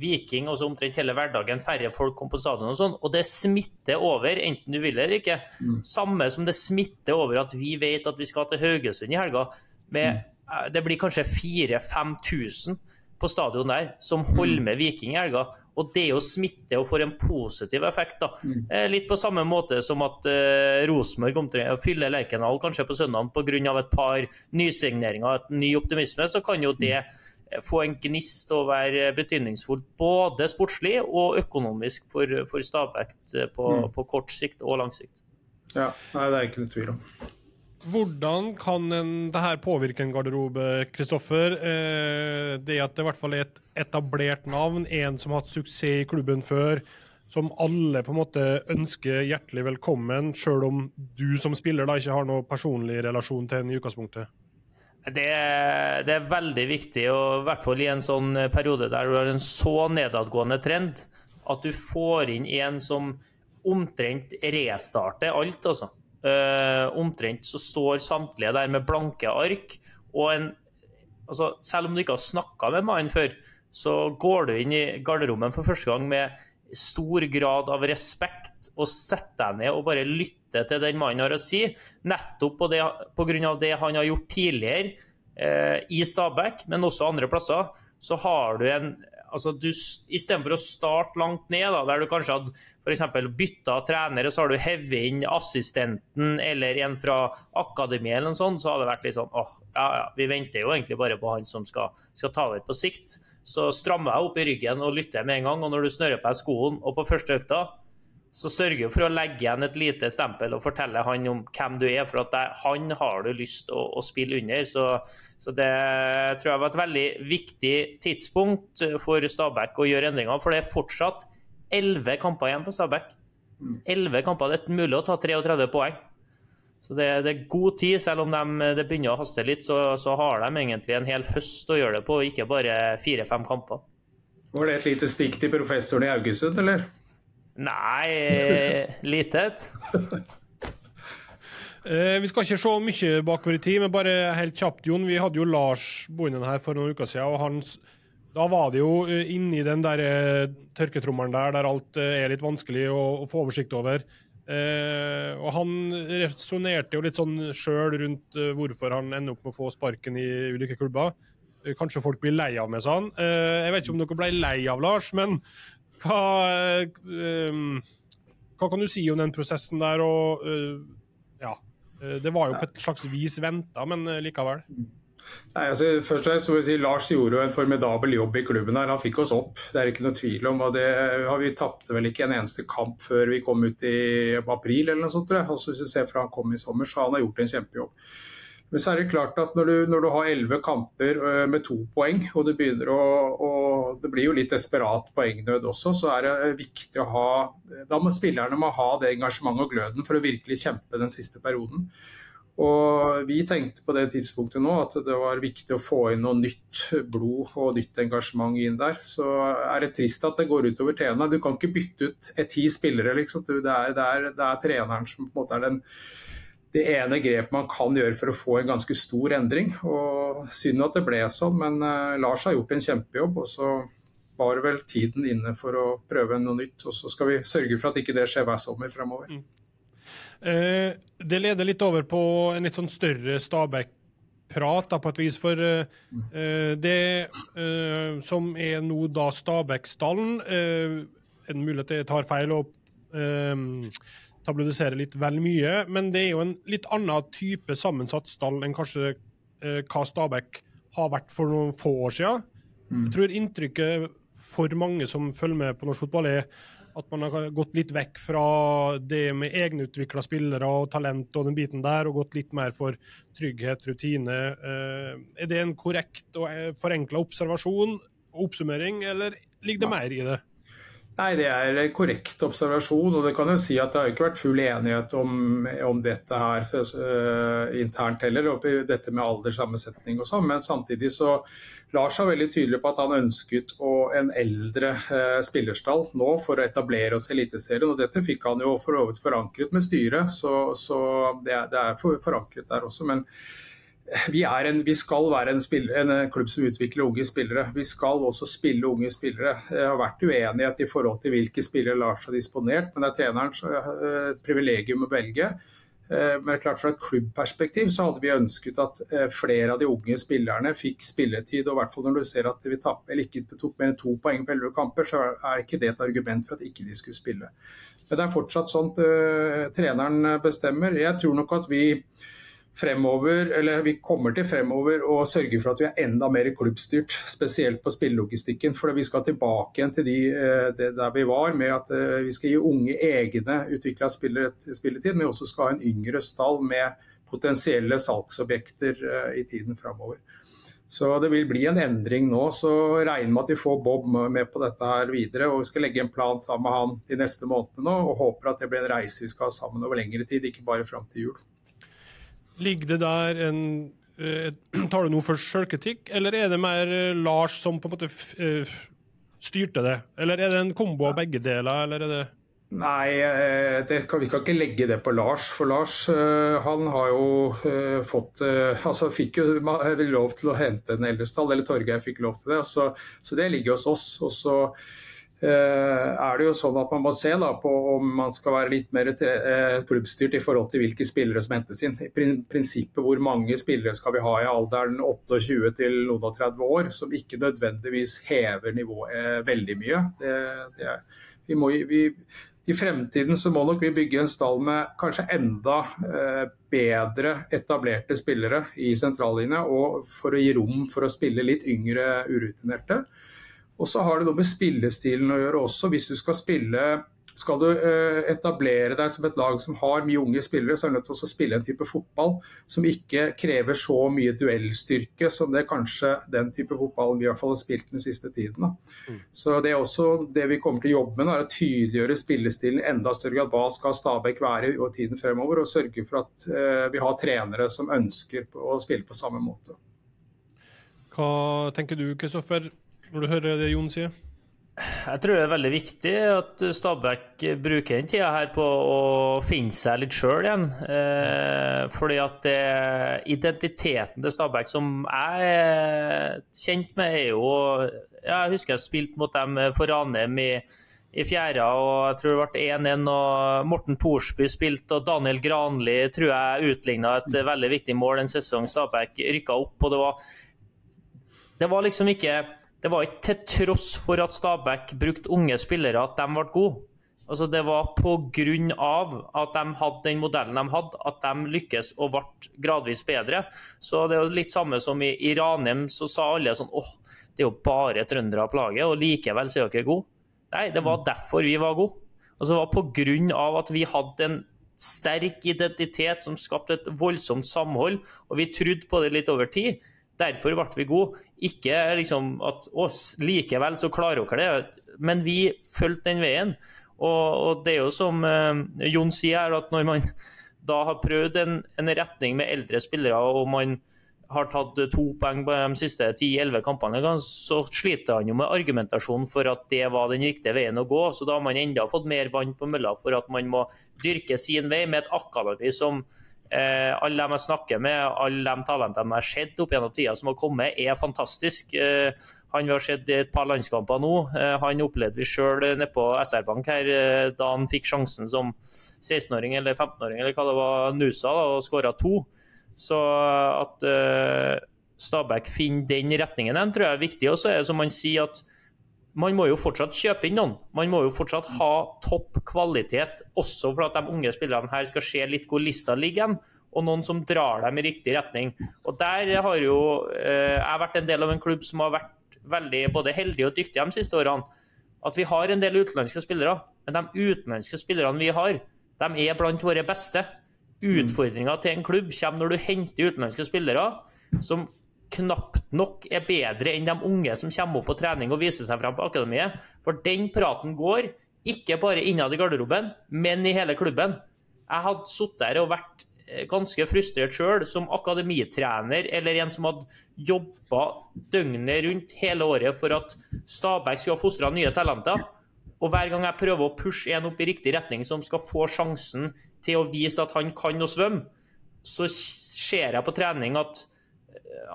Viking og så omtrent hele hverdagen, færre folk kom på stadion og sånn. Og det smitter over, enten du vil eller ikke. Mm. Samme som det smitter over at vi vet at vi skal til Haugesund i helga. Med, mm. Eh, det blir kanskje 4000-5000 på stadion der som holder mm. med Viking i helga. Og det å smitte og får en positiv effekt. da. Mm. Litt på samme måte som at uh, Rosenborg fyller Lerkendal kanskje på søndag pga. et par nysigneringer, et ny optimisme, så kan jo det mm få en gnist og være betydningsfullt både sportslig og økonomisk for, for Stabæk på, mm. på, kort sikt og lang sikt. Ja, nei, det er ikke noe tvil om. Hvordan kan en, det her påvirke en garderobe, Kristoffer? Eh, det at det i hvert fall er et etablert navn, en som har hatt suksess i klubben før, som alle på en måte ønsker hjertelig velkommen, sjøl om du som spiller da ikke har noe personlig relasjon til en i utgangspunktet? Det, det, er veldig viktig, og i hvert fall i en sånn periode der du har en så nedadgående trend, at du får inn en som omtrent restarter alt. altså. Uh, omtrent så står samtlige der med blanke ark. og en, altså, Selv om du ikke har snakka med mannen før, så går du inn i garderoben for første gang med stor grad av respekt og sette deg ned og bare lytte til den mannen har å si, nettopp på grunn av det han har gjort tidligere eh, i Stabæk, men også andre plasser, så har du en altså du, Istedenfor å starte langt ned, da, der du kanskje hadde f.eks. bytta trener, og så har du hevet inn assistenten eller en fra akademiet, eller noe sånt, så hadde det vært litt sånn åh, ja, ja, vi venter jo egentlig bare på han som skal, skal ta over på sikt. Så strammer jeg opp i ryggen og lytter med en gang, og når du snører på deg skoen og på første økta, så sørger for å legge igjen et lite stempel og fortelle han om hvem du er. For at det, han har du lyst til å, å, spille under. Så, så, det tror jeg var et veldig viktig tidspunkt for Stabæk å gjøre endringer. For det er fortsatt elleve kamper igjen for Stabæk. Elleve kamper. Det er mulig å ta 33 poeng. Så det, det, er god tid, selv om de, det begynner å haste litt, så, så, har de egentlig en hel høst å gjøre det på, ikke bare fire-fem kamper. Var det et lite stikk til professoren i Haugesund, eller? Nei, lite. Eh, vi skal ikke se mye bakover i tid, men bare helt kjapt, Jon. Vi hadde jo Lars Boinen her for noen uker siden, og han, da var det jo eh, inni den der eh, tørketrommelen der, der alt er litt vanskelig å, å få oversikt over. Eh, og han resonnerte jo litt sånn sjøl rundt hvorfor han ender opp med å få sparken i ulike klubber. Kanskje folk blir lei av med sånn. Uh, jeg vet ikke om dere ble lei av Lars, men hva, um, hva kan du si om den prosessen der? Og, uh, ja, eh, det var jo på et slags vis venta, men likevel. Nei, altså, først og fremst må jeg si Lars gjorde jo en formidabel jobb i klubben. her. Han fikk oss opp, det er ikke noe tvil om. og det Vi tapte vel ikke en eneste kamp før vi kom ut i april, eller noe sånt. Tror jeg. Altså, hvis du ser fra han kom i sommer, så han har gjort en kjempejobb. Men så er det klart at når du, når du har elleve kamper øh, med to poeng, og det begynner å, Det blir jo litt desperat poengnød også, så er det viktig å ha Da må spillerne må ha det engasjementet og gløden for å virkelig kjempe den siste perioden. Og Vi tenkte på det tidspunktet nå at det var viktig å få inn noe nytt blod og nytt engasjement inn der. Så er det trist at det går utover treneren. Du kan ikke bytte ut ti spillere. liksom. Det er, det, er, det er treneren som på en måte er den det ene grepet man kan gjøre for å få en ganske stor endring. Og Synd at det ble sånn, men uh, Lars har gjort en kjempejobb. og så var vel tiden inne for å prøve noe nytt. Og så skal vi sørge for at ikke det skjer hver sommer fremover. Mm. Eh, det leder litt over på en litt sånn større Stabæk-prat, på et vis. For eh, mm. det eh, som er nå da Stabæk-stallen, eh, mulighet det mulig at jeg tar feil og eh, tabloidisere litt vel mye. Men det er jo en litt annen type sammensatt stall enn kanskje eh, hva Stabæk har vært for noen få år siden. Mm. Jeg tror inntrykket for mange som følger med på norsk fotball, er at man har gått litt vekk fra det med egenutvikla spillere og talent og den biten der, og gått litt mer for trygghet, rutine. Eh, er det en korrekt og eh, forenkla observasjon og oppsummering, eller ligger det mer i det? Nei, Det er korrekt observasjon. og det kan jo si at Det har ikke vært full enighet om, om dette her uh, internt heller, dette med alderssammensetning og sånn. Men samtidig så Lars er veldig tydelig på at han ønsket å, en eldre uh, spillerstall nå for å etablere oss i Eliteserien. og Dette fikk han jo for forankret med styret, så, så det, er, det, er forankret der også. men vi, en, vi, skal være en, spiller, en, klubb som utvikler unge spillere. Vi skal også spille unge spillere. Det har vært uenighet i forhold til hvilke spillere Lars har disponert, men det er trenerens uh, privilegium å velge. Uh, men klart Fra et klubbperspektiv så hadde vi ønsket at uh, flere av de unge spillerne fikk spilletid. og hvert fall Når du ser at vi tapp, ikke tok mer enn to poeng på elleve kamper, så er ikke det et argument for at ikke de skulle spille. Men det er fortsatt sånn treneren bestemmer. Jeg tror nok at vi fremover, eller vi kommer til fremover å sørge for at vi er enda mer klubbstyrt, spesielt på spillelogistikken. For vi skal tilbake igjen til de, eh, det der vi var, med at eh, vi skal gi unge egne utvikla spilletid, men vi også skal ha en yngre stall med potensielle salgsobjekter eh, i tiden fremover. Så det vil bli en endring nå. Så regner med at vi får Bob med på dette her videre. Og vi skal legge en plan sammen med han de neste månedene nå, og håper at det blir en reise vi skal ha sammen over lengre tid, ikke bare fram til jul. Ligger det der en eh, Tar du noe for sjølkritikk, eller er det mer eh, Lars som på en måte eh, styrte det? Eller er det en kombo av begge deler, eller er det Nei, kan, vi kan ikke legge det på Lars. For Lars han har jo fått altså fikk jo lov til å hente en eldrestall, eller Torgeir fikk lov til det. Så, så det ligger hos oss. Og så er det jo sånn at man må se på om man skal være litt mer eh, klubbstyrt i forhold til hvilke spillere som hentes inn. I prinsippet hvor mange spillere skal vi ha i alderen 28 til noen og 30 år, som ikke nødvendigvis hever nivået eh, veldig mye. Det, det, vi må, vi, I fremtiden så må nok vi bygge en stall med kanskje enda eh, bedre etablerte spillere i sentrallinja, og for å gi rom for å spille litt yngre urutinerte. Og så har det noe med spillestilen å gjøre også. Hvis du skal spille skal du eh, etablere deg som et lag som har mye unge spillere, så er du nødt til å spille en type fotball som ikke krever så mye duellstyrke som det kanskje den type fotball vi i hvert fall har spilt den siste tiden. Mm. Så Det er også det vi kommer til å jobbe med, er å tydeliggjøre spillestilen enda større grad. Hva skal Stabæk være i tiden fremover, og sørge for at uh, vi har trenere som ønsker å spille på samme måte. Hva tenker du, Kristoffer? Når du hører det Jon sier? Jeg tror det er veldig viktig at Stabæk bruker den tida her på å finne seg litt sjøl igjen. Eh, fordi at det, identiteten til Stabæk som jeg er kjent med, er jo Jeg husker jeg spilte mot dem for Ranheim i, i fjerde, og jeg tror det ble 1-1. og Morten Thorsby spilte, og Daniel Granli tror jeg utligna et veldig viktig mål en sesong Stabæk rykka opp. og det var, det var liksom ikke det var ikke til tross for at Stabæk brukte unge spillere at de ble gode. Altså, det var pga. at de hadde den modellen de hadde, at de lykkes og ble gradvis bedre. Så det er jo litt samme som i, i Ranheim, så sa alle sånn åh, det er jo bare trøndere på laget, og likevel så er dere gode. Nei, det var derfor vi var gode. Altså, det var pga. at vi hadde en sterk identitet som skapte et voldsomt samhold, og vi trodde på det litt over tid. Derfor ble vi gode. Ikke liksom at oss likevel så klarer dere det, men vi fulgte den veien. Og, og, det er jo som eh, Jon sier at når man da har prøvd en, en, retning med eldre spillere, og man har tatt to poeng på de siste 10-11 kampene, så sliter han jo med argumentasjonen for at det var den riktige veien å gå. Så da har man enda fått mer vann på mølla for at man må dyrke sin vei med et akademi som alle dem jeg snakker med, alle de talentene jeg har sett opp gjennom tida som har kommet, er fantastisk. Eh, han vi har sett i et par landskamper nå. Eh, han opplevde vi sjøl nede på SR-Bank her eh, da han fikk sjansen som 16-åring eller 15-åring eller hva det var, Nusa, da, og skåra to. Så at eh, Stabæk finner den retningen, den tror jeg er viktig. Og så er det som man sier at man må jo fortsatt kjøpe inn noen. Man må jo fortsatt ha topp kvalitet, også for at de unge spillerne her skal se litt hvor lista ligger og noen som drar dem i riktig retning. Og Der har jo eh, jeg vært en del av en klubb som har vært veldig både heldig og dyktig de siste årene. At vi har en del utenlandske spillere, men de utenlandske spillerne vi har, de er blant våre beste. Utfordringa til en klubb kommer når du henter utenlandske spillere som knapt nok er bedre enn de unge som kommer opp på trening og viser seg fram på akademiet. For den praten går ikke bare innad i garderoben, men i hele klubben. Jeg hadde sittet der og vært eh, ganske frustrert sjøl som akademitrener eller en som hadde jobba døgnet rundt hele året for at Stabæk skulle ha fostra nye talenter. Og hver gang jeg prøver å pushe en opp i riktig retning som skal få sjansen til å vise at han kan å svømme, så ser jeg på trening at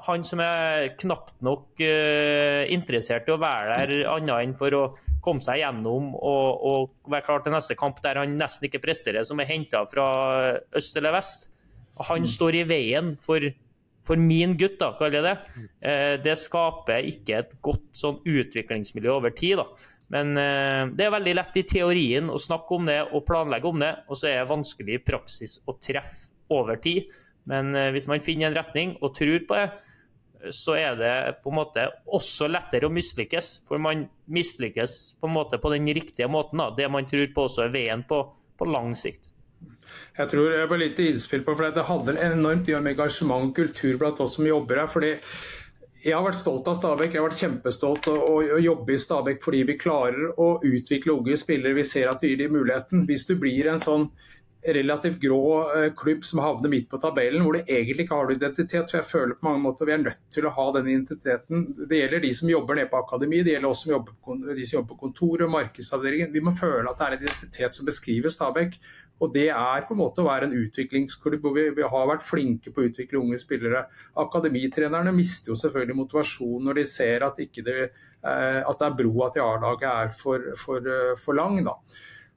han som er knapt nok uh, interessert i å være der, annet enn for å komme seg gjennom og, og være klar til neste kamp, der han nesten ikke presterer, som er henta fra øst eller vest. Han mm. står i veien for, for min gutt, da, kaller jeg det. Uh, det skaper ikke et godt sånn, utviklingsmiljø over tid. da. Men uh, det er veldig lett i teorien å snakke om det og planlegge om det, og så er det vanskelig i praksis å treffe over tid. Men eh, hvis man finner en retning og tror på det, så er det på en måte også lettere å mislykkes. For man mislykkes på en måte på den riktige måten. Da. Det man tror på også er veien på, på lang sikt. Jeg tror jeg bare litt innspill på, for Det handler enormt om engasjement og kultur blant oss som jobber her. fordi jeg har vært stolt av Stabæk. Jeg har vært kjempestolt av å jobbe i Stabæk fordi vi klarer å utvikle unge spillere. Vi ser at vi gir dem muligheten. Hvis du blir en sånn relativt grå eh, klubb som havner midt på tabellen, hvor du egentlig ikke har noen identitet. For jeg føler på mange måter vi er nødt til å ha den identiteten. Det gjelder de som jobber nede på akademi, det gjelder også de som jobber på kontoret og markedsavdelingen. Vi må føle at det er en identitet som beskriver Stabæk. Og Det er på en måte å være en utviklingsklubb hvor vi, vi, har vært flinke på å utvikle unge spillere. Akademitrenerne mister jo selvfølgelig motivasjon når de ser at, det, eh, at det er broa til A-laget er for, for, eh, for lang. da.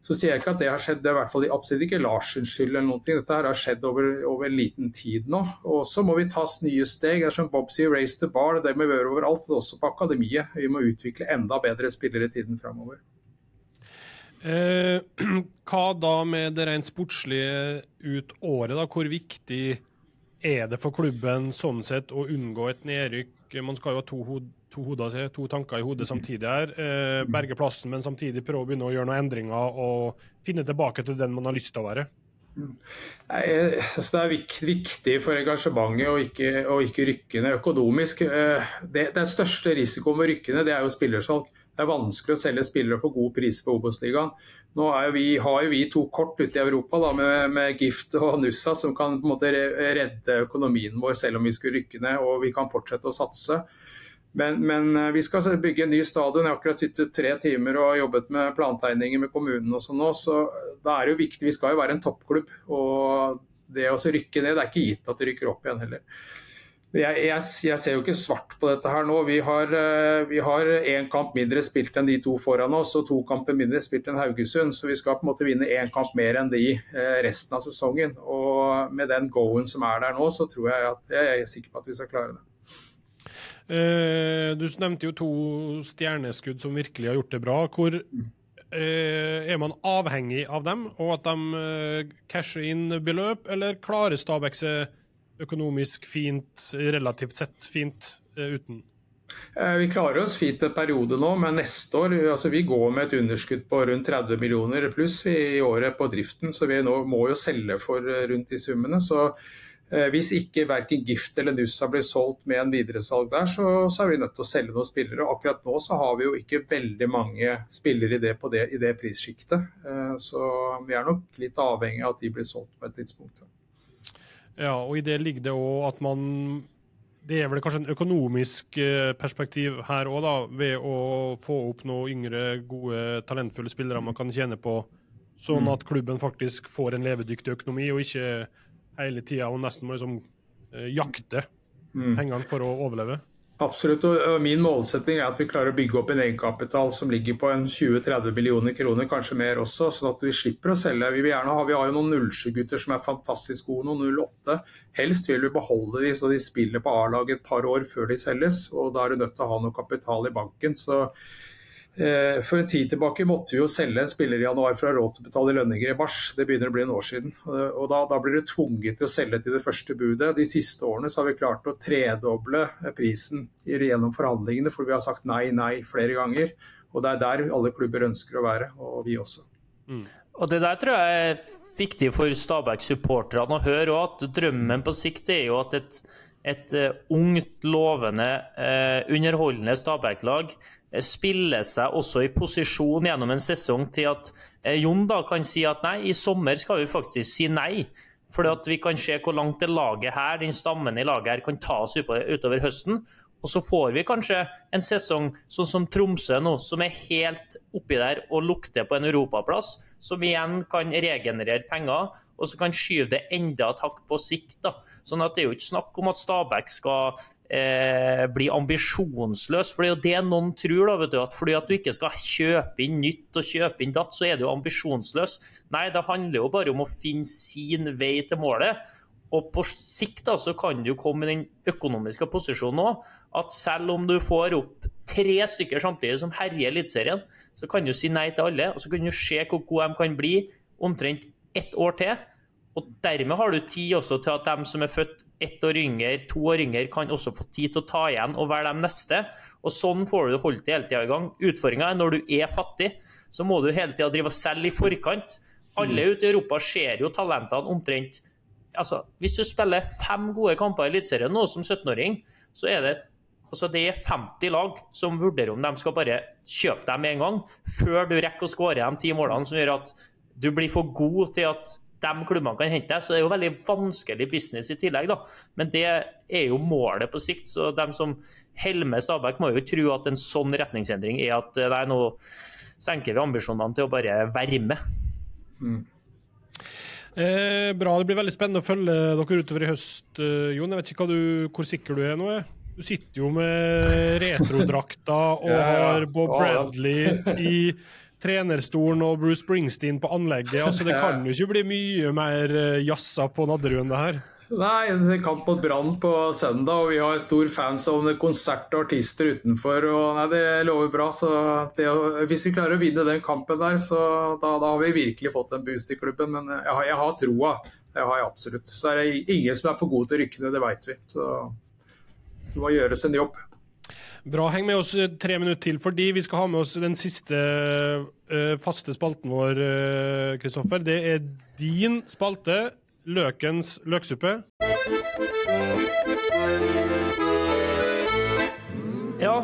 Så sier jeg ikke at det har skjedd, det er i hvert fall absolutt ikke Larsens skyld. eller noen ting. Dette her har skjedd over, over, en liten tid nå. Og så må vi ta nye steg. Det er som Bob sier, raise the bar. Det må vi gjøre overalt, og også på akademiet. Vi må utvikle enda bedre spillere i tiden framover. Eh, hva da med det rent sportslige ut året? da? Hvor viktig er det for klubben sånn sett å unngå et nedrykk? Man skal jo ha to hod, to, hoder, to tanker i hodet samtidig her. Eh, berge plassen, men samtidig prøve å begynne å gjøre noen endringer og finne tilbake til den man har lyst til å være. Nei, altså det er viktig for engasjementet å ikke, å ikke rykke ned økonomisk. Eh, det, den største risikoen med å det er jo spillersalg. Det er vanskelig å selge spillere for god pris på Obos-ligaen. Nå vi, har jo vi to kort ute i Europa da, med, med, Gift og Nussa som kan på en måte redde økonomien vår selv om vi skulle rykke ned, og vi kan fortsette å satse. Men, men, eh, vi skal bygge en ny stadion. Jeg har akkurat sittet tre timer og jobbet med plantegninger med kommunen og sånn nå, så da er det jo viktig. Vi skal jo være en toppklubb. Og det å rykke ned, det er ikke gitt at det rykker opp igjen heller. Jeg, jeg, jeg, ser jo ikke svart på dette her nå. Vi har én kamp mindre spilt enn de to foran oss, og to kamper mindre spilt enn Haugesund. Så vi skal på en måte vinne én kamp mer enn de eh, resten av sesongen. Og med den go-en som er der nå, så tror jeg at jeg er sikker på at vi skal klare det. Eh, du nevnte jo to stjerneskudd som virkelig har gjort det bra. Hvor eh, Er man avhengig av dem, og at de eh, casher inn beløp, eller klarer Stabæk seg økonomisk fint, relativt sett fint, uten? Vi klarer oss fint en periode nå, men neste år altså vi går med et underskudd på rundt 30 millioner pluss i året på driften. Så vi nå må jo selge for rundt de summene. Så Eh, hvis ikke verken Gift eller Nussa blir solgt med en videresalg der, så, så, er vi nødt til å selge noen spillere. Akkurat nå så har vi jo ikke veldig mange spillere i det, det, det prissjiktet. Eh, så vi er nok litt avhengig av at de blir solgt på et tidspunkt. Ja, og i det ligger det òg at man Det er vel kanskje en økonomisk eh, perspektiv her òg, da, ved å få opp noen yngre, gode, talentfulle spillere man kan tjene på, sånn mm. at klubben faktisk får en levedyktig økonomi, og ikke hele tida og nesten må liksom uh, jakte mm. pengene for å overleve? Absolutt. og Min målsetting er at vi klarer å bygge opp en egenkapital som ligger på 20-30 millioner kroner, kanskje mer også, sånn at vi slipper å selge. Vi, gjerne vi har jo noen 07-gutter som er fantastisk gode, noen 08. Helst vil vi beholde de så de spiller på A-laget et par år før de selges. og Da er du nødt til å ha noe kapital i banken. så for en tid tilbake måtte vi jo selge en spiller i januar for å ha råd til å betale lønninger i mars. Det begynner å bli en år siden. Og da, da blir du tvunget til å selge til det første budet. De siste årene så har vi klart å tredoble prisen gjennom forhandlingene, for vi har sagt nei, nei flere ganger. Og det er der alle klubber ønsker å være, og vi også. Mm. Og Det der tror jeg er viktig for Stabæk-supporterne å høre òg, at drømmen på sikt er jo at et, et uh, ungt, lovende, uh, underholdende Stabæk-lag spiller spille seg også i posisjon gjennom en sesong til at eh, Jon da kan si at nei, i sommer skal vi faktisk si nei. Fordi vi kan se hvor langt det laget her, den stammen i laget her kan ta oss utover høsten. Og så får vi kanskje en sesong sånn som Tromsø nå, som er helt oppi der og lukter på en europaplass. Som igjen kan regenerere penger, og så kan skyve det enda et hakk på sikt. da. Sånn at Det er jo ikke snakk om at Stabæk skal eh, bli ambisjonsløs. For det er jo det noen tror. da, vet du, at Fordi at du ikke skal kjøpe inn nytt og kjøpe inn datt, så er du ambisjonsløs. Nei, det handler jo bare om å finne sin vei til målet. Og på sikt da, så kan du komme i den økonomiske posisjonen òg at selv om du får opp tre stykker samtidig som herjer Eliteserien, så kan du si nei til alle. Og så kan du se hvor gode de kan bli omtrent ett år til. Og dermed har du tid også til at de som er født ett år yngre, to år yngre, kan også få tid til å ta igjen og være de neste. Og sånn får du holdt det hele tida i gang. Utfordringa er når du er fattig, så må du hele tida drive og selge i forkant. Alle ute i Europa ser jo talentene omtrent altså, Hvis du spiller fem gode kamper i Eliteserien nå som 17-åring, så er det altså, det er 50 lag som vurderer om de skal bare kjøpe dem med en gang, før du rekker å skåre de ti målene som gjør at du blir for god til at de klubbene kan hente deg. Så det er jo veldig vanskelig business i tillegg, da. Men det er jo målet på sikt. Så de som holder med Stabæk, må jo tro at en sånn retningsendring er at nei, nå senker vi ambisjonene til å bare være med. Mm. Eh, bra. Det blir veldig spennende å følge dere utover i høst, eh, Jon. Jeg vet ikke du, hvor sikker du er nå? Du sitter jo med retrodrakta og ja, ja. har Bob Bradley i trenerstolen og Bruce Springsteen på anlegget. Altså, det kan jo ikke bli mye mer eh, jazza på Nadderud enn det her. Nei, det er kamp mot Brann på søndag, og vi har stor fans av konsert og artister utenfor. og nei, Det lover bra. så det, Hvis vi klarer å vinne den kampen der, så da, da, har vi virkelig fått en boost i klubben. Men jeg har, jeg har troa. Det har jeg absolutt. Så er det ingen som er for gode til å rykke ned, det vet vi. Så det må gjøres en jobb. Bra. Heng med oss tre minutter til, fordi vi skal ha med oss den siste uh, faste spalten vår, Kristoffer. Uh, det er din spalte Løkens løksuppe. Ja,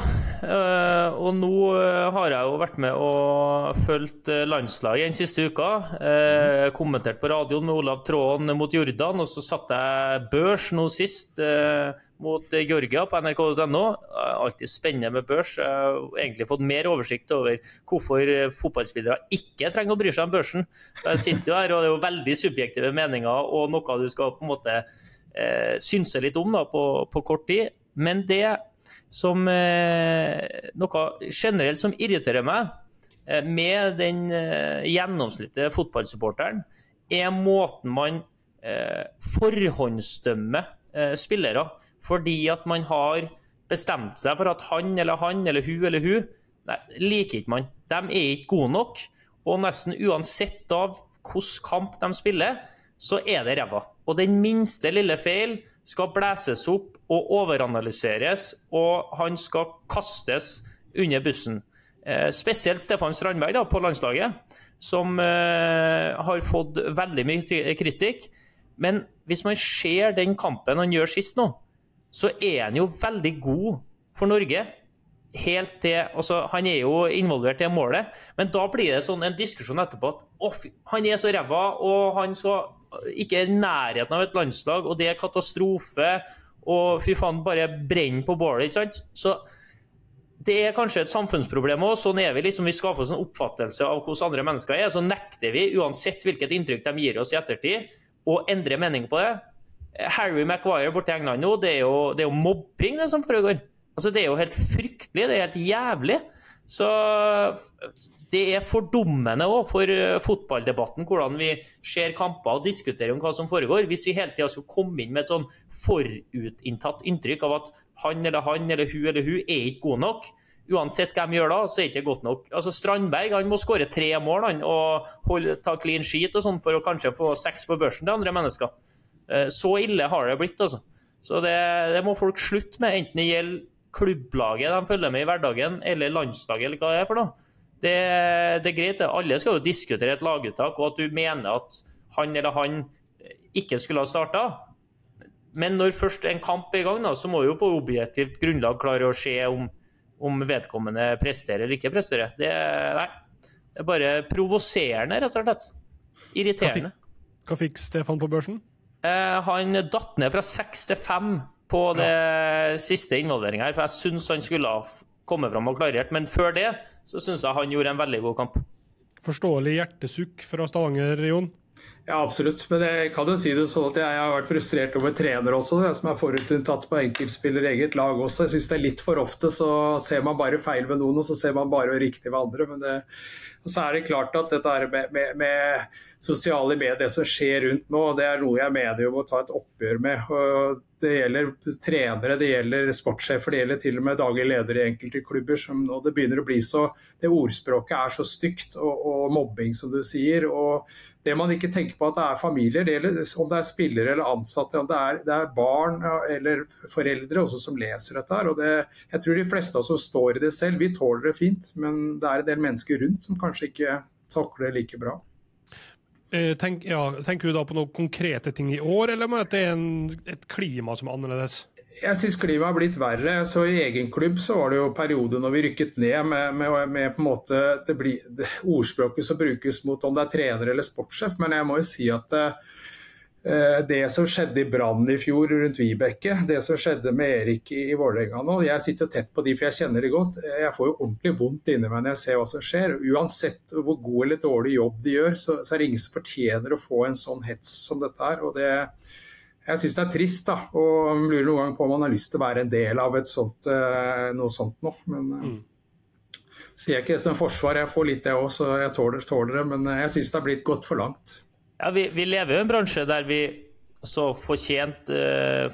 eh, og nå eh, har jeg jo vært med og fulgt eh, landslaget den siste uka. Kommentert på radioen med Olav Tråen mot Jordan, og så satte jeg børs nå sist mot Georgia på nrk.no. Alltid spennende med børs. Jeg har egentlig fått mer oversikt over hvorfor fotballspillere ikke trenger å bry seg om børsen. Jeg sitter jo her, og det er jo veldig subjektive meninger og noe du skal på en måte eh, synse litt om da, på, på kort tid. Men det som eh, noe generelt som irriterer meg eh, med den eh, gjennomsnittlige fotballsupporteren, er måten man eh, forhåndsdømmer eh, spillere fordi at man har bestemt seg for at han eller han eller hun eller hun nei, liker ikke man. De er ikke gode nok. Og nesten uansett av hvilken kamp de spiller, så er det ræva. Og den minste lille feil skal blæses opp og overanalyseres, og han skal kastes under bussen. Eh, spesielt Stefan Strandberg da, på landslaget, som eh, har fått veldig mye kritikk. Men hvis man ser den kampen han gjør sist nå, så er han jo veldig god for Norge. Helt til, altså, Han er jo involvert i målet, men da blir det sånn en diskusjon etterpå at oh, han er så ræva, og han skal ikke i nærheten av et landslag, og det er katastrofe. Og fy faen, bare brenn på bålet, ikke sant. Så det er kanskje et samfunnsproblem òg. Sånn er vi. liksom, Vi skaffer oss en oppfattelse av hvordan andre mennesker er. Så nekter vi, uansett hvilket inntrykk de gir oss i ettertid, å endre mening på det. Harry Maguire borte i England nå, det er, jo, det er jo mobbing det som foregår. Altså, Det er jo helt fryktelig. Det er helt jævlig. Så det er fordummende òg for eh, fotballdebatten hvordan vi ser kamper og diskuterer om hva som foregår. Hvis vi hele tida skulle komme inn med et sånn forutinntatt inntrykk av at han eller han eller hun eller hun er ikke god nok, uansett hva de gjør da, så er det ikke godt nok. Altså Strandberg han må skåre tre mål han, og holde, ta clean sheet og sånn for å kanskje få seks på børsen til andre mennesker. Eh, så ille har det blitt, altså. Så det, det må folk slutte med, enten det gjelder klubblaget de følger med i hverdagen, eller landslaget, eller hva det er for noe. Det, det, er greit. Alle skal jo diskutere et laguttak, og at du mener at han eller han ikke skulle ha starta. Men når først en kamp er i gang, da, så må jo på objektivt grunnlag klare å se om, om vedkommende presterer eller ikke presterer. Det, nei, det er bare provoserende, rett og slett. Irriterende. Hva fikk, hva fikk Stefan på børsen? Eh, han datt ned fra seks til fem på det ja. siste involveringa her, for jeg syns han skulle ha kommet fram og klarert. Men før det så syns jeg han gjorde en veldig god kamp. Forståelig hjertesukk fra Stavanger, Jon? Ja, absolutt. Men jeg kan jo si det sånn at jeg har vært frustrert over trener også, jeg som er forutinntatt på enkeltspiller eget lag også. Jeg syns det er litt for ofte så ser man bare feil ved noen, og så ser man bare riktig ved andre. Men det, så er det klart at dette med, med, med sosiale medier, det som skjer rundt nå, det er noe jeg mener vi må ta et oppgjør med. Det gjelder trenere, det gjelder sportssjefer, det gjelder til og med daglig leder i enkelte klubber. Som, og det begynner å bli så Det ordspråket er så stygt, og, og, mobbing, som du sier. og det man ikke tenker på at det er familier, det gjelder, om det er spillere eller ansatte, om det er, det er barn eller foreldre også som leser dette. her, og det, Jeg tror de fleste av oss som står i det selv, vi tåler det fint, men det er en del mennesker rundt som kanskje ikke takler det like bra. Eh, tenk, ja, tenker du da på noen konkrete ting i år, eller at det er en, et klima som er annerledes? Jeg syns klimaet har blitt verre. Så I egen klubb så var det jo perioder når vi rykket ned med, med, med på en måte det blir, det, ordspråket som brukes mot om det er trener eller sportssjef. Men jeg må jo si at det, det som skjedde i Brann i fjor rundt Vibeke, det som skjedde med Erik i, i Vålerenga nå Jeg sitter jo tett på de, for jeg kjenner de godt. Jeg får jo ordentlig vondt inni meg når jeg ser hva som skjer. Uansett hvor god eller dårlig jobb de gjør, så, så er det ingen som fortjener å få en sånn hets som dette her. og det jeg syns det er trist, da. Og lurer noen gang på om man har lyst til å være en del av et sånt, uh, noe sånt noe. Men uh, mm. sier jeg ikke det som forsvar, jeg får litt det òg, så jeg tåler, tåler, det. Men uh, jeg syns det har blitt gått for langt. Ja, vi, vi, lever jo i en bransje der vi så fortjent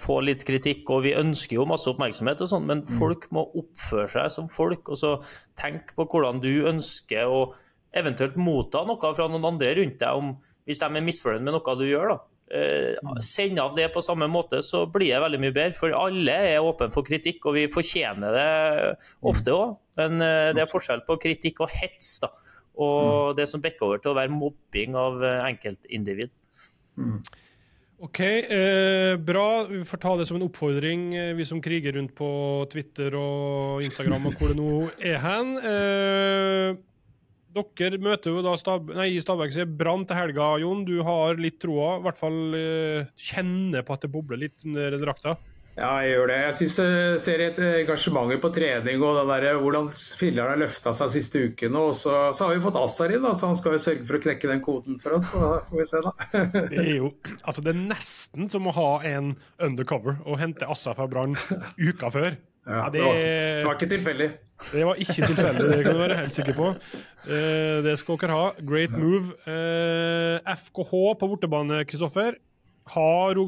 får litt kritikk, og vi ønsker jo masse oppmerksomhet og sånn, men mm. folk må oppføre seg som folk, og så tenk på hvordan du ønsker å eventuelt motta noe fra noen andre rundt deg, om, hvis de er misfornøyd med noe du gjør. da Eh, send av det på samme måte, så blir det veldig mye bedre. For alle er åpne for kritikk, og vi fortjener det ofte òg. Men eh, det er forskjell på kritikk og hets, da. Og mm. det som bikker over til å være mobbing av eh, enkeltindivid. Mm. OK, eh, bra. Vi får ta det som en oppfordring, vi som kriger rundt på Twitter og Instagram og hvor det nå er hen. Eh, dere møter jo da Stab nei, Stabæk Brann til helga, Jon. Du har litt troa. I hvert fall eh, kjenner på at det bobler litt under drakta. Ja, jeg gjør det. Jeg synes jeg ser et engasjement på trening og der, hvordan filler'n har løfta seg siste uken. Og så, så, har vi fått Assar inn, så han skal jo sørge for å knekke den koden for oss. Så får vi se, da. det er jo altså det er nesten som å ha en undercover og hente Assar fra Brann uka før. Ja, det, var ikke, det, var ikke, tilfeldig. Det var ikke tilfeldig, det kan du være helt sikker på. Uh, det skal dere ha. Great move. Uh, eh, FKH på bortebane, Kristoffer. Har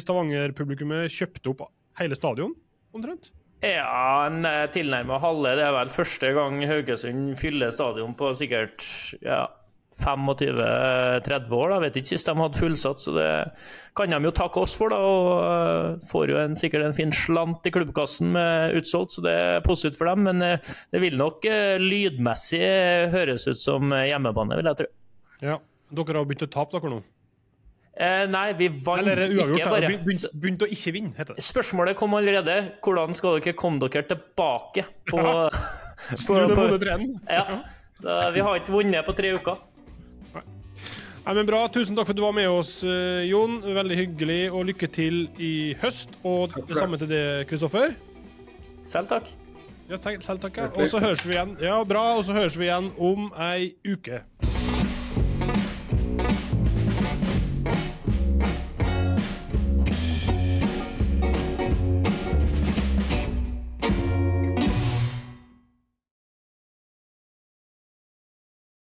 Stavanger-publikummet kjøpt opp hele stadion, omtrent? Ja, en eh, tilnærma halve. Det er vel første gang Haugesund fyller stadion på sikkert ja, 25-30 år. da, Vet ikke sist de hadde fullsatt, så det kan de jo takke oss for. da, Og uh, får jo en, sikkert en fin slant i klubbkassen med utsolgt, så det er positivt for dem. Men uh, det vil nok uh, lydmessig høres ut som hjemmebane, vil jeg tro. Ja, Dere har begynt å tape, dere nå? Eh, nei, vi vant uavgjort, ikke bare. Begynt, begynt å ikke vinne, heter det. Spørsmålet kom allerede. Hvordan skal dere komme dere tilbake på, ja. på, på, på ja. Da, vi har ikke vunnet på tre uker. Ja, men bra. Tusen takk for at du var med oss, eh, Jon. Veldig hyggelig, og lykke til i høst. Og det samme til det, Kristoffer. Selv takk. Ja, selv takk. Ja. Og så høres vi igjen Ja, bra. Og så høres vi igjen om ei uke.